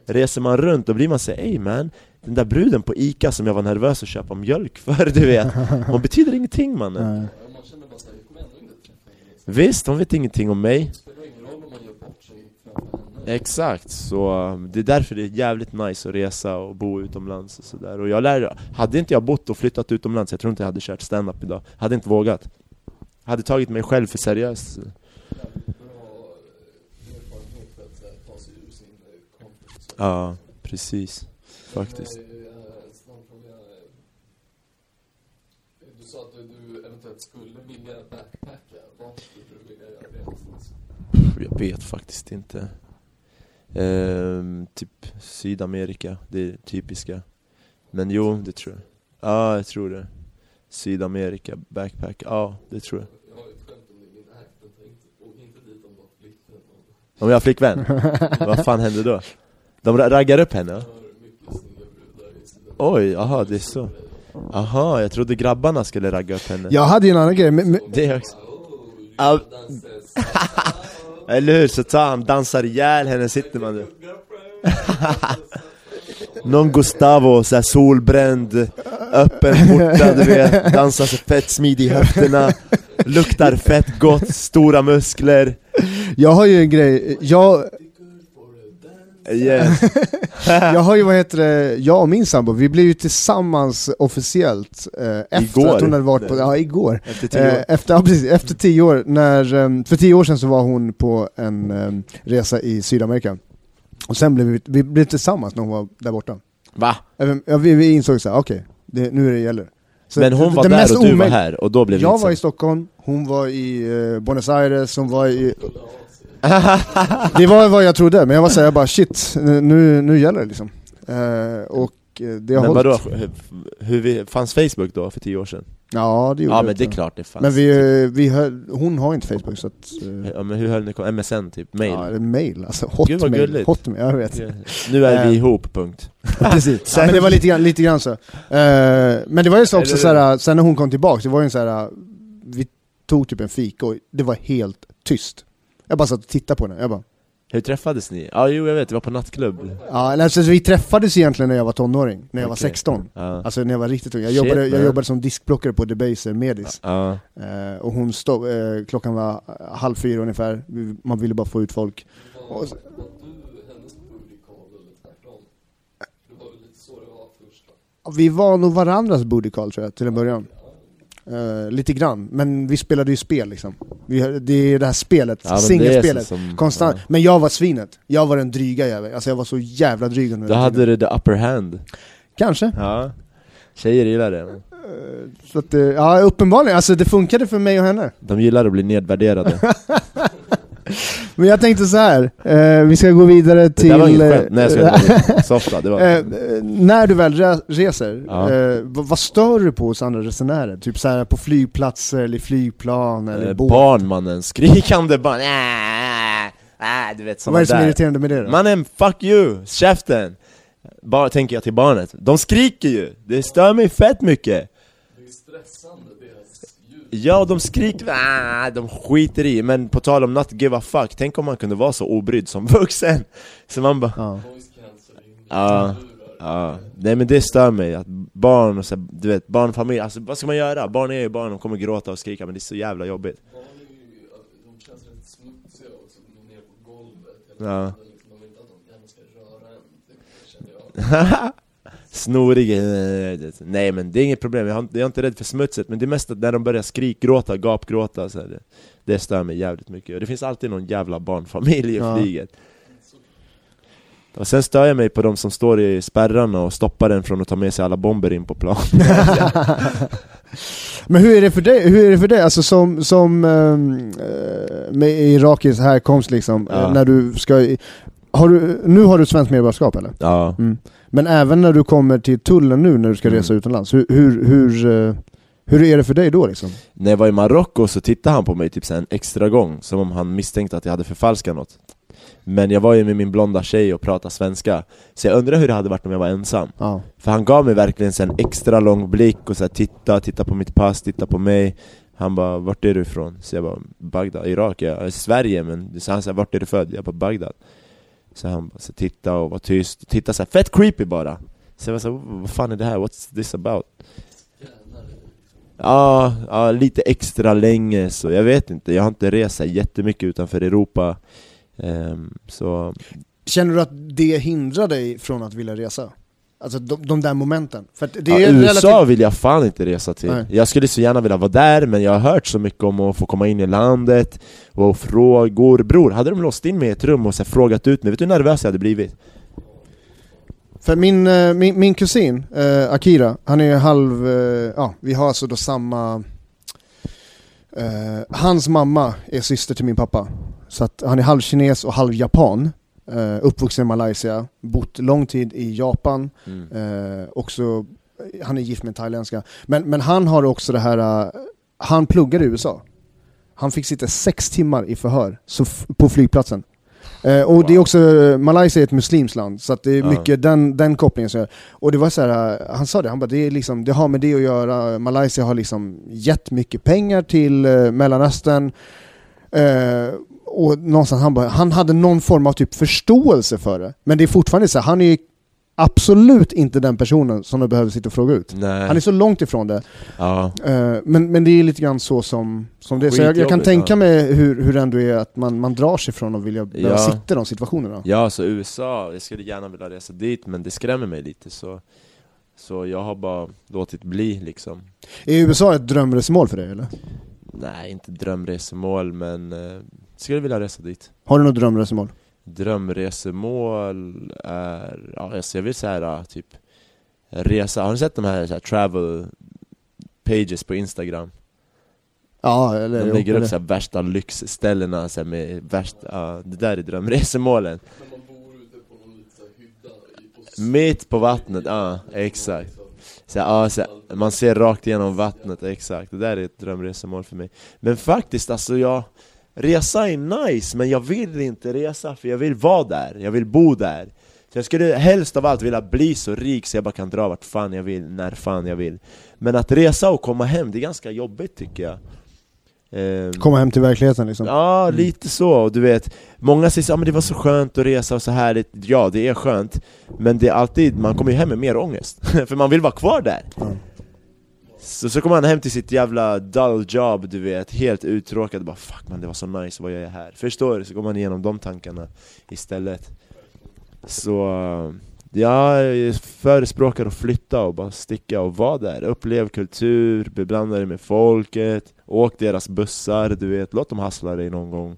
Reser man runt, då blir man såhär ey man Den där bruden på Ica som jag var nervös att köpa mjölk för, du vet. Hon betyder ingenting mannen Nej. Ja, man känner bara såhär, jag kommer ändå inte träffa henne. Så Visst, hon vet ingenting om mig. Det spelar ingen roll om man gör bort sig framför henne. Exakt, så um, det är därför det är jävligt nice att resa och bo utomlands och sådär. Och jag lär, hade inte jag bott och flyttat utomlands, jag tror inte jag hade kört stand-up idag. Hade inte vågat. Hade tagit mig själv för seriöst. Jävligt bra Faktiskt erfarenhet för att så här, ta sig ur sin eh, comfort zone. Ja, precis Faktiskt Men, eh, en snabb fråga. Eh, du sa att du, du eventuellt skulle vilja backpacka. Vad skulle du vilja göra det någonstans? Jag vet faktiskt inte Ehm, Typ Sydamerika, det är typiska Men jo, det tror jag Ja, jag tror det Sydamerika, backpack, ja det tror jag Jag har ett skämt om det i min act. Jag tänkte, åk inte dit om du har flickvän. Om jag har flickvän? Vad fan händer då? De ra- raggar upp henne? Oj, aha, det är så Aha, jag trodde grabbarna skulle ragga upp henne Jag hade ju en annan grej, men, men, Det också. Eller hur? Så tar han, dansar ihjäl henne, sitter man där Någon Gustavo, såhär solbränd, öppen skjorta du vet, dansar så fett smidig i höfterna Luktar fett gott, stora muskler jag har ju en grej, jag, Yes. jag har ju vad heter det, jag och min sambo, vi blev ju tillsammans officiellt eh, efter Igår. att hon hade varit på, ja igår Efter tio Eh, år efter, ja, precis, efter tio år, när, eh, för tio år sedan så var hon på en eh, resa i Sydamerika Och sen blev vi, vi blev tillsammans när hon var där borta Va? Eh, Ja, vi, vi insåg såhär, okej, det- nu är det gäller så Men hon var där och du var omöjliga- här, och då blev Jag var i. Stockholm, hon var i eh, Buenos Aires, hon var i... Det var vad jag trodde, men jag var såhär, jag bara shit, nu, nu gäller det liksom. Eh, och eh, det har Men vadå, hur, hur vi, fanns Facebook då för tio år sedan? Ja, det gjorde Ja det. men det är klart det fanns Men vi, vi höll, hon har inte Facebook så att... eh, Ja men hur höll ni MSN typ? Mail? Ja, mail alltså. Gud, vad Hotmail. gulligt. Hotmail, jag vet. Nu är vi Eh. ihop, punkt Precis. Ja, men det var lite grann, lite grann så. Eh, men det var ju så också såhär, sen när hon kom tillbaka, det var ju en såhär, vi tog typ en fika och det var helt tyst. Jag bara satt och tittade på henne, jag bara, Hur träffades ni? Ja jo jag vet, det var på nattklubb ja, eller, alltså, vi träffades egentligen när jag var tonåring, när jag var Okej. 16. Ja, Alltså när jag var riktigt ung. Jag Shit, jobbade, jag jobbade som diskplockare på Debaser Medis. ja. Eh, och hon stod, eh, klockan var eh, halv fyra ungefär, man ville bara få ut folk. Var, Och- var du hennes call eller tvärtom? Det var väl lite så det var först? Vi var nog varandras call tror jag, till en början. Eh, lite grann, men vi spelade ju spel liksom. Vi, det är det här spelet, Ja, singelspelet. som- Konstant. ja. Men jag var svinet. Jag var den dryga jäveln. Alltså jag var så jävla dryg under den hade tiden. du the upper hand Kanske. Ja Tjejer gillar det Eh, Så att, eh, ja uppenbarligen, alltså det funkade för mig och henne. De gillar att bli nedvärderade Men jag tänkte så här. Eh, vi ska gå vidare Det till... där var inget eh, skämt, nej jag skojar Softa, det var Eh, eh, när du väl re- reser, Ja. eh, vad, vad stör du på hos andra resenärer? Typ så här på flygplatser eller flygplan eller eh, båt? Barnmannen, skrikande barn äh, äh, äh, Du vet såna Vad är det som är irriterande med det då? Mannen, fuck you! Käften! Bara tänker jag till barnet, de skriker ju! Det stör mig fett mycket! Det är stressande. Ja, de skriker, ah, de skiter i, men på tal om not give a fuck, tänk om man kunde vara så obrydd som vuxen! Så man bara, Ja. Ja. ja, nej men det stör mig, att barn och så, du vet, barnfamilj, alltså vad ska man göra? Barn är ju barn, de kommer gråta och skrika men det är så jävla jobbigt Barn är ju, de känns rätt smutsiga också, de är nere på golvet Ja. Liksom, de vill inte att jävel ska röra en, det känner jag. Snorig, eh, nej men det är inget problem, jag, har, inte- jag är inte rädd för smutset Men det är mest när de börjar skrikgråta, gapgråta så här, det, det stör mig jävligt mycket Och det finns alltid någon jävla barnfamilj i Ja. flyget Och sen stör jag mig på de som står i spärrarna och stoppar en från att ta med sig alla bomber in på plan Men hur är det för dig? Hur är det för dig? Alltså som, som eh, med irakisk härkomst liksom, Ja. eh, när du ska... Har du, nu har du svenskt medborgarskap eller? Ja, Mm. Men även när du kommer till tullen nu när du ska Mm. resa utomlands, hur, hur, hur, eh, hur är det för dig då liksom? när jag var i Marocko så tittade han på mig typ så en extra gång Som om han misstänkte att jag hade förfalskat något Men jag var ju med min blonda tjej och pratade svenska Så jag undrar hur det hade varit om jag var ensam Ja. För han gav mig verkligen så en extra lång blick och så här, titta, titta på mitt pass, titta på mig Han bara 'Vart är du ifrån?' Så jag bara 'Bagdad, Irak, ja, Sverige' men så han sa 'Vart är du född?' Jag bara 'Bagdad' Så han bara så titta och var tyst, titta så här, fett creepy bara Så jag var så vad fan är det här? What's this about? Ja, ja, lite extra länge så jag vet inte, jag har inte rest jättemycket utanför Europa um, Så, Känner du att det hindrar dig från att vilja resa? Alltså de, de där momenten? För det ja, är USA relativt... vill jag fan inte resa till Nej. Jag skulle så gärna vilja vara där, men jag har hört så mycket om att få komma in i landet Och frågor, bror, hade de låst in mig i ett rum och så frågat ut mig, vet du hur nervös jag hade blivit? För min, eh, min, min kusin, eh, Akira, han är halv, eh, ja vi har alltså då samma eh, Hans mamma är syster till min pappa Så att han är halv kines och halv japan eh, Uppvuxen i Malaysia, bott lång tid i Japan Mm. eh, också, Han är gift med en thailändska Men, men han har också det här, eh, han pluggar i USA Han fick sitta sex timmar i förhör så på flygplatsen och det är Wow. också, Malaysia är ett muslimskt land, så det är mycket den, den kopplingen. Så, och det var så här, han sa det, han bara, det, är liksom, det har med det att göra, Malaysia har liksom gett mycket pengar till Mellanöstern, och någonstans han bara, han hade någon form av typ förståelse för det. Men det är fortfarande så han är ju absolut inte den personen som de behöver sitta och fråga ut. Nej, Han är så långt ifrån det. ja. Eh, men, men det är lite grann så som, som det är. Så jag, jag kan tänka ja. mig hur, hur det ändå är att man, man drar sig från att vilja Ja. sitta i de situationerna. ja, så USA, jag skulle gärna vilja resa dit, men det skrämmer mig lite så Så jag har bara låtit bli liksom Är USA ett drömresmål för dig eller? Nej, inte drömresemål, men eh, skulle vilja resa dit. Har du något drömresmål? Drömresemål är, ja alltså jag vill säga typ Resa, har ni sett de här, så här travel pages på Instagram? Ja, eller De lägger upp eller- så här värsta lyxställena så här med värsta, ja, det där är drömresemålen När man bor ute på någon liten så här hydda i på Mitt på vattnet, ja exakt. Så, här, ja, så här, Man ser rakt igenom vattnet, exakt. Det där är ett drömresemål för mig. Men faktiskt alltså jag Resa är nice, men jag vill inte resa för jag vill vara där, jag vill bo där. Så jag skulle helst av allt vilja bli så rik så jag bara kan dra vart fan jag vill, när fan jag vill. Men att resa och komma hem, det är ganska jobbigt tycker jag. Ehm, Komma hem till verkligheten liksom. Ja, lite så, och du vet Många säger att ah, men det var så skönt att resa och så härligt Ja, det är skönt. Men det är alltid, man kommer ju hem med mer ångest. För man vill vara kvar där. Ja. Så, så kommer han hem till sitt jävla dull job, du vet Helt uttråkad, bara fuck man det var så nice, vad jag är här? Förstår du? Så går man igenom de tankarna istället. Så, jag förespråkar att flytta och bara sticka och vara där. Upplev kultur, beblanda dig med folket Åk deras bussar, du vet, låt dem hassla dig någon gång.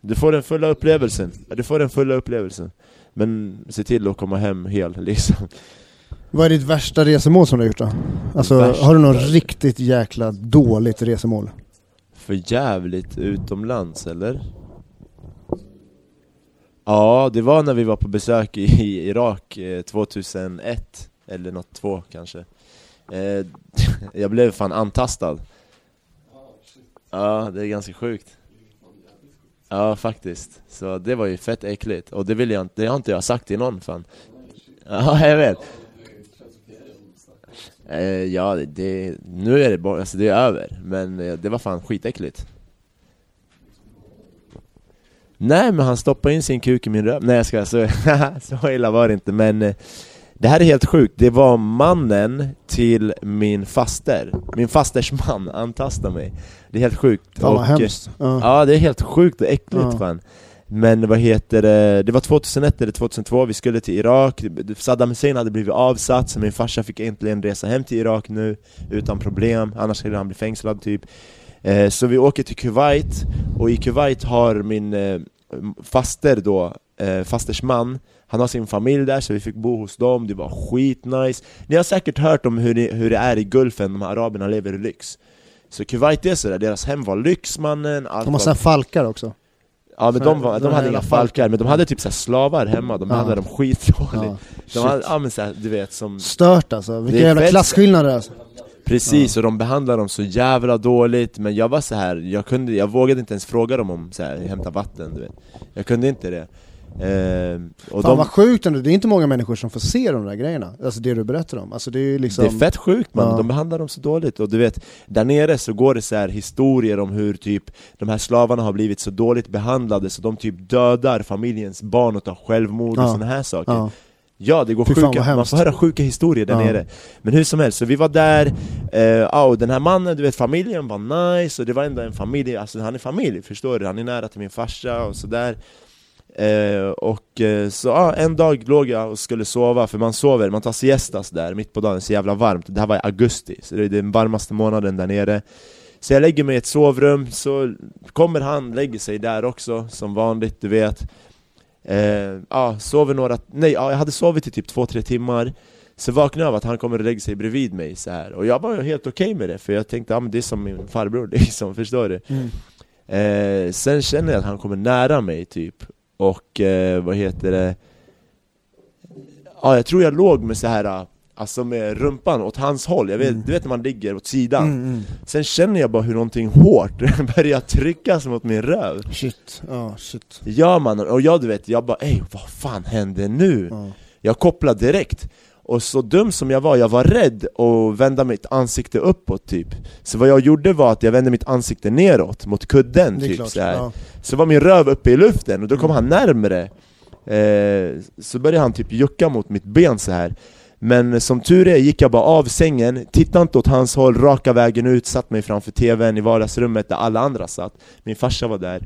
Du får den fulla upplevelsen, du får den fulla upplevelsen. Men se till att komma hem hel liksom. Vad är ditt värsta resemål som du har gjort då? Alltså, Värsta- har du något riktigt jäkla dåligt resemål? För jävligt utomlands eller? Ja, det var när vi var på besök i Irak eh, 2001 Eller något två kanske. Eh, Jag blev fan antastad. Ja, det är ganska sjukt. Ja, faktiskt. Så det var ju fett äckligt. Och det vill jag inte, det har inte jag sagt till någon fan. Ja, jag vet. eh, Ja, det, nu är det bara, alltså det är över Men eh, det var fan skitäckligt. Nej men han stoppade in sin kuk i min röv, nej jag ska så, så illa var det inte men eh, Det här är helt sjukt, det var mannen till min faster. Min fasters man antastade mig. Det är helt sjukt. Fan vad Och, eh, hemskt. Ja. Ja det är helt sjukt och äckligt Ja. fan Men vad heter det, det var 2001 eller 2002, vi skulle till Irak. Saddam Hussein hade blivit avsatt, så min farsa fick äntligen resa hem till Irak nu Utan problem, annars skulle han bli fängslad typ. Eh, Så vi åker till Kuwait, och i Kuwait har min eh, faster då, eh, fasters man Han har sin familj där, så vi fick bo hos dem, det var skitnice. Ni har säkert hört om hur det, hur det är i Gulfen, de här araberna lever i lyx. Så Kuwait är sådär, deras hem var lyx mannen, De har var såna falkar också. Ja men de, var, De de hade inga falkar, men de hade typ så slavar hemma, de Ja. hade dem skitdåligt Ja. De hade, ja men så här, du vet som Stört alltså. Vilka jävla klasskillnader alltså. Precis, och de behandlade dem så jävla dåligt Men jag var så här, jag, kunde, jag vågade inte ens fråga dem om så här, hämta vatten du vet Jag kunde inte det ehm, och Fan de, vad sjukt ändå, det är inte många människor som får se de där grejerna. Alltså det du berättar om. Alltså det är ju liksom... Det är fett sjukt man, Ja. de behandlar dem så dåligt och du vet Där nere så går det så här historier om hur typ De här slavarna har blivit så dåligt behandlade så de typ dödar familjens barn och tar självmord och Ja. såna här saker Ja. Ja, det går Fy sjuka, man får höra sjuka historier där Ja. nere Men hur som helst, så vi var där, eh, och den här mannen, du vet familjen var nice och det var ändå en familj, alltså han är familj, förstår du? Han är nära till min farsa och sådär eh, Och eh, så ja, en dag låg jag och skulle sova, för man sover, man tar siestas där mitt på dagen, så jävla varmt. Det här var i augusti, så det är den varmaste månaden där nere. Så jag lägger mig i ett sovrum, så kommer han, lägger sig där också, som vanligt, du vet. Eh, ja, sover några, nej ja, jag hade sovit i typ två, tre timmar. Så vaknade jag av att han kommer och lägger sig bredvid mig så här. Och jag var helt okej med det, för jag tänkte ja, men det är som min farbror liksom, förstår du? Mm. Eh, sen känner jag att han kommer nära mig typ Och eh, vad heter det? Ja, jag tror jag låg med så här Alltså med rumpan åt hans håll, jag vet, Mm. du vet när man ligger åt sidan Mm, mm. Sen känner jag bara hur någonting hårt börjar tryckas mot min röv Shit, ja shit. Ja mannen, och jag du vet, jag bara ey vad fan händer nu? Ja. Jag kopplade direkt Och så dum som jag var, jag var rädd och vända mitt ansikte uppåt typ Så vad jag gjorde var att jag vände mitt ansikte neråt mot kudden typ klart. så, här. Ja. så var min röv uppe i luften och då kom han närmre eh, Så började han typ jucka mot mitt ben så här Men som tur är gick jag bara av sängen, tittade inte åt hans håll, raka vägen ut, satt mig framför tvn i vardagsrummet där alla andra satt Min farsa var där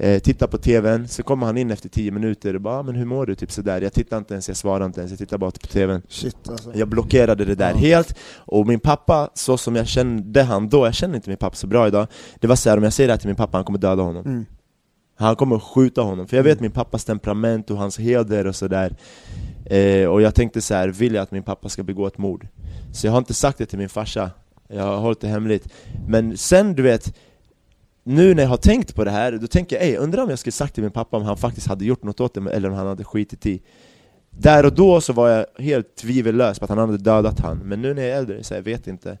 eh, Tittade på tvn, så kommer han in efter 10 minuter och bara "Ah, men hur mår du?” typ sådär Jag tittar inte ens, jag svarar inte ens, jag tittar bara på tvn Shit alltså. jag blockerade det där Ja. helt, och min pappa, så som jag kände han då, jag känner inte min pappa så bra idag Det var såhär, om jag säger det här till min pappa, han kommer döda honom Mm. Han kommer skjuta honom, för jag vet Mm. min pappas temperament och hans heder och sådär eh, Och jag tänkte så här: vill jag att min pappa ska begå ett mord? Så jag har inte sagt det till min farsa Jag har hållit det hemligt. Men sen du vet, nu när jag har tänkt på det här, då tänker jag ej, undrar om jag skulle sagt till min pappa om han faktiskt hade gjort något åt det eller om han hade skitit i. Där och då så var jag helt tvivellös på att han hade dödat han, men nu när jag är äldre så jag vet inte.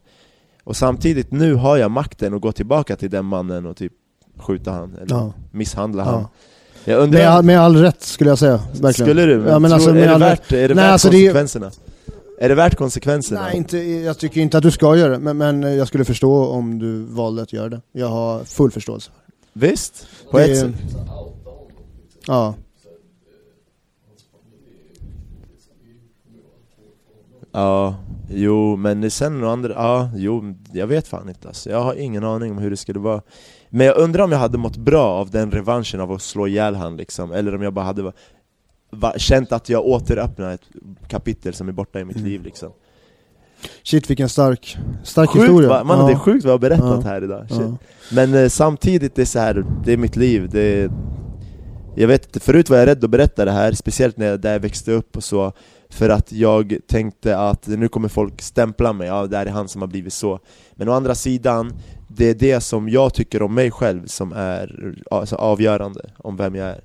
Och samtidigt, nu har jag makten att gå tillbaka till den mannen och typ skjuta han, eller Ja. misshandla Ja. han. Jag undrar, Med, all- med all rätt skulle jag säga. Verkligen. skulle du? Men Ja, men tror, alltså, är, med det värt, är det Nej, värt alltså, det är- det värt konsekvenserna? Nej, inte, jag tycker inte att du ska göra det, men, men jag skulle förstå om du valde att göra det. Jag har full förståelse. Visst? På Det ett sätt. Ja. Ja, jo, men sen och andra, ja, jo, jag vet fan inte alltså. Jag har ingen aning om hur det skulle vara Men jag undrar om jag hade mått bra av den revanschen av att slå ihjäl han liksom Eller om jag bara hade va, känt att jag återöppnar ett kapitel som är borta i mitt Mm. liv liksom Shit vilken stark, stark Sjukt historia. va? Man, ja. det är sjukt vad jag har berättat Ja. här idag. Ja. Men eh, samtidigt, det är så här, det är mitt liv det Jag vet inte, förut var jag rädd att berätta det här, speciellt när jag, där jag växte upp och så För att jag tänkte att nu kommer folk stämpla mig, ja det här är han som har blivit så Men å andra sidan, det är det som jag tycker om mig själv som är alltså, avgörande om vem jag är Att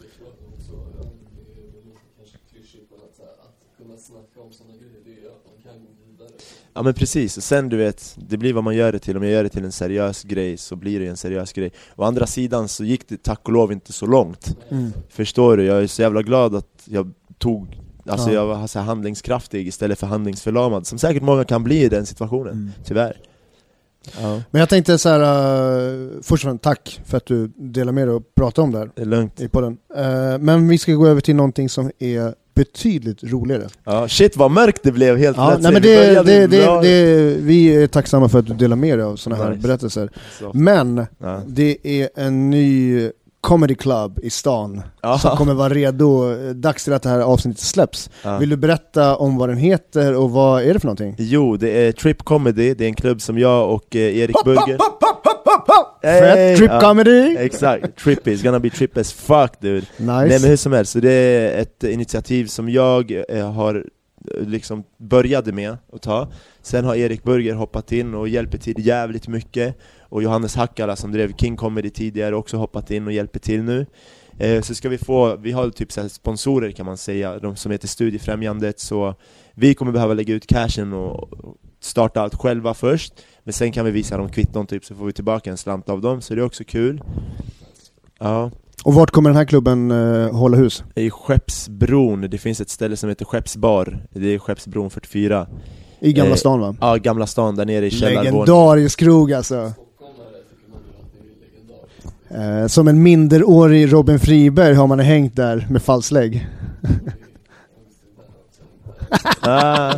det är också, ja, det är väl lite kanske klyschigt men att, så här, att kunna snacka om sådana grejer, det är att man kan gå vidare. Ja men precis, och sen du vet, det blir vad man gör det till, om jag gör det till en seriös grej så blir det en seriös grej Å andra sidan så gick det tack och lov inte så långt Mm. Förstår du? Jag är så jävla glad att jag tog Alltså Ja. jag var så handlingskraftig istället för handlingsförlamad Som säkert många kan bli i den situationen, Mm. tyvärr ja. Men jag tänkte så här, uh, först och främst tack för att du delar med dig och pratar om det här Det är lugnt i podden. Eh, men vi ska gå över till någonting som är betydligt roligare. ja, Shit vad mörkt det blev helt Ja, plötsligt nej, men Vi det, det, det, det, vi är tacksamma för att du delar med dig av sådana här Nice. berättelser. Så, Men ja. det är en ny comedy club i stan Ja. som kommer vara redo dags till att det här avsnittet släpps. Ja. Vill du berätta om vad den heter och vad är det för någonting? Jo, det är Trip Comedy, det är en klubb som jag och eh, Erik Burger Fett! Trip comedy! Exakt, trippy, it's gonna be trip as fuck dude. Nice. Nej men hur som helst, så det är ett initiativ som jag eh, har eh, liksom började med att ta. Sen har Erik Burger hoppat in och hjälper till jävligt mycket. Och Johannes Hackala som drev King Comedy tidigare också hoppat in och hjälper till nu. Eh, Så ska vi få, vi har typ så sponsorer kan man säga, de som heter Studiefrämjandet. Så vi kommer behöva lägga ut cashen och starta allt själva först Men sen kan vi visa dem kvitton typ så får vi tillbaka en slant av dem, så det är också kul Ja Och vart kommer den här klubben eh, hålla hus? i Skeppsbron, det finns ett ställe som heter Skeppsbar Det är Skeppsbron 44 I Gamla Eh, stan va? Ja, Gamla stan, där nere i källarvåningen Legendarisk krog alltså. Eh, som en minderårig Robin Friberg har man hängt där med falslägg. ah,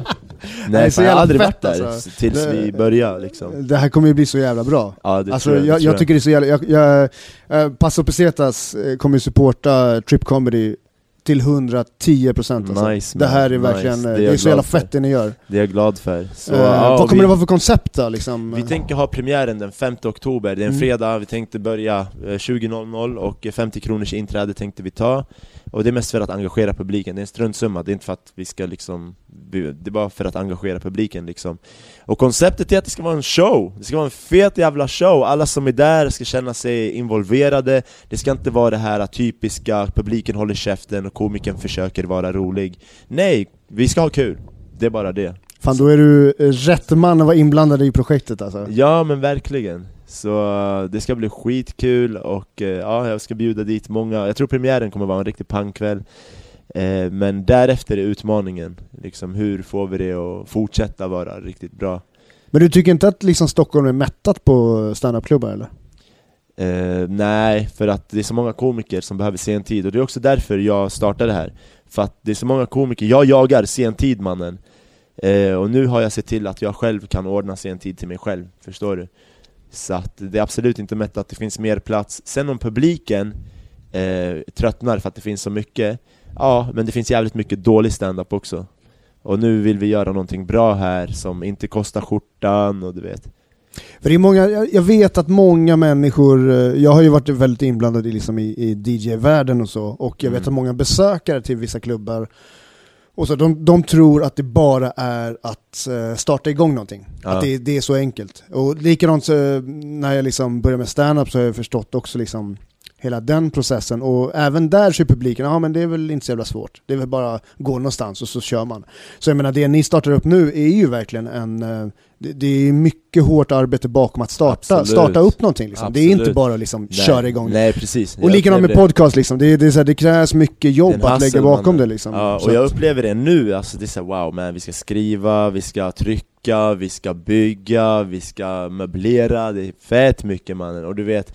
Nej, så fan, jag har aldrig varit där alltså. tills Det- vi började liksom Det här kommer ju bli så jävla bra. Ja, det Alltså, tror jag, jag, det tror jag. tycker det är så jävla... Jag, jag, eh, Paso Pesetas eh, kommer ju supporta Trip Comedy till 110% alltså. Nice, Det här är Nice. verkligen, Det eh, är det är så jävla fett det ni gör. Det är jag glad för så, Eh, ja, vad kommer vi, det vara för koncept då liksom? Vi tänker ha premiären den 5 oktober, det är en Mm. fredag, vi tänkte börja eh, 20.00 och 50 kronors inträde tänkte vi ta Och det är mest för att engagera publiken, det är en struntsumma, det är inte för att vi ska liksom Det bara för att engagera publiken liksom. Och konceptet är att det ska vara en show, det ska vara en fet jävla show, alla som är där ska känna sig involverade. Det ska inte vara det här typiska, publiken håller käften och komikern försöker vara rolig. Nej, vi ska ha kul, det är bara det. Fan då är du eh, rätt man att vara inblandad i projektet alltså. Ja men verkligen, så eh, det ska bli skitkul och eh, ja, jag ska bjuda dit många, jag tror premiären kommer vara en riktig pangkväll eh, Men därefter är utmaningen, liksom hur får vi det att fortsätta vara riktigt bra? Men du tycker inte att liksom Stockholm är mättat på standupklubbar eller? Eh, nej, för att det är så många komiker som behöver sen tid och det är också därför jag startade här För att det är så många komiker, jag jagar sen tid mannen eh, Och nu har jag sett till att jag själv kan ordna sen tid till mig själv, förstår du? Så att det är absolut inte mätt att det finns mer plats Sen om publiken eh, tröttnar för att det finns så mycket Ja, men det finns jävligt mycket dålig stand-up också Och nu vill vi göra någonting bra här som inte kostar skjortan och du vet För det är många, jag vet att många människor, eh, jag har ju varit väldigt inblandad i, liksom i, i DJ-världen och så, och jag vet Mm. att många besökare till vissa klubbar Och så de, de tror att det bara är att eh, starta igång någonting. Ja. Att det, det är så enkelt. Och likadant eh, när jag liksom började med stand-up så har jag förstått också liksom hela den processen. Och även där så är publiken, ja men det är väl inte så jävla svårt. Det är väl bara att gå någonstans och så kör man. Så jag menar det ni startar upp nu är ju verkligen en, eh, det, det är mycket hårt arbete bakom att starta, Absolut. starta upp någonting. Liksom. Det är inte bara liksom köra igång. Nej precis. Och likadant med podcast liksom, det, det, är så här, det krävs mycket jobb att lägga bakom det liksom. Ja, Så och jag upplever det nu, alltså det är så här, wow man, vi ska skriva, vi ska trycka, vi ska bygga, vi ska möblera, det är fett mycket mannen, och du vet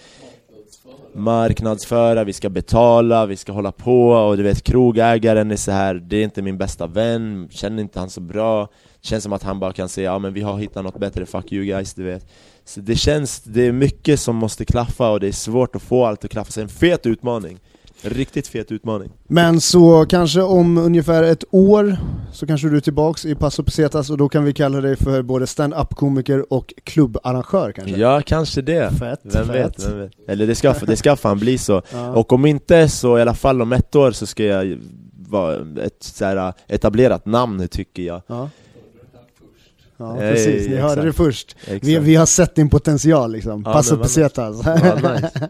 Marknadsföra, vi ska betala, vi ska hålla på, och du vet krogägaren är så här, det är inte min bästa vän, känner inte han så bra? Känns som att han bara kan säga ja men vi har hittat något bättre, fuck you guys, du vet. Så det känns, det är mycket som måste klaffa och det är svårt att få allt att klaffa, så det är en fet utmaning riktigt fet utmaning Men så kanske om ungefär ett år så kanske du är tillbaks i Paso Pesetas och då kan vi kalla dig för både stand-up-komiker och klubbarrangör kanske? Ja, kanske det. Fett, Vem fett. vet, vem vet. Eller det ska, det ska fan bli så. Ja. Och om inte så i alla fall om ett år så ska jag vara ett så här etablerat namn tycker jag. Ja. Ja, precis. Ni hörde det först. Exakt. Vi, vi har sett din potential liksom. Ja, vad Pesetas. Ja, nice.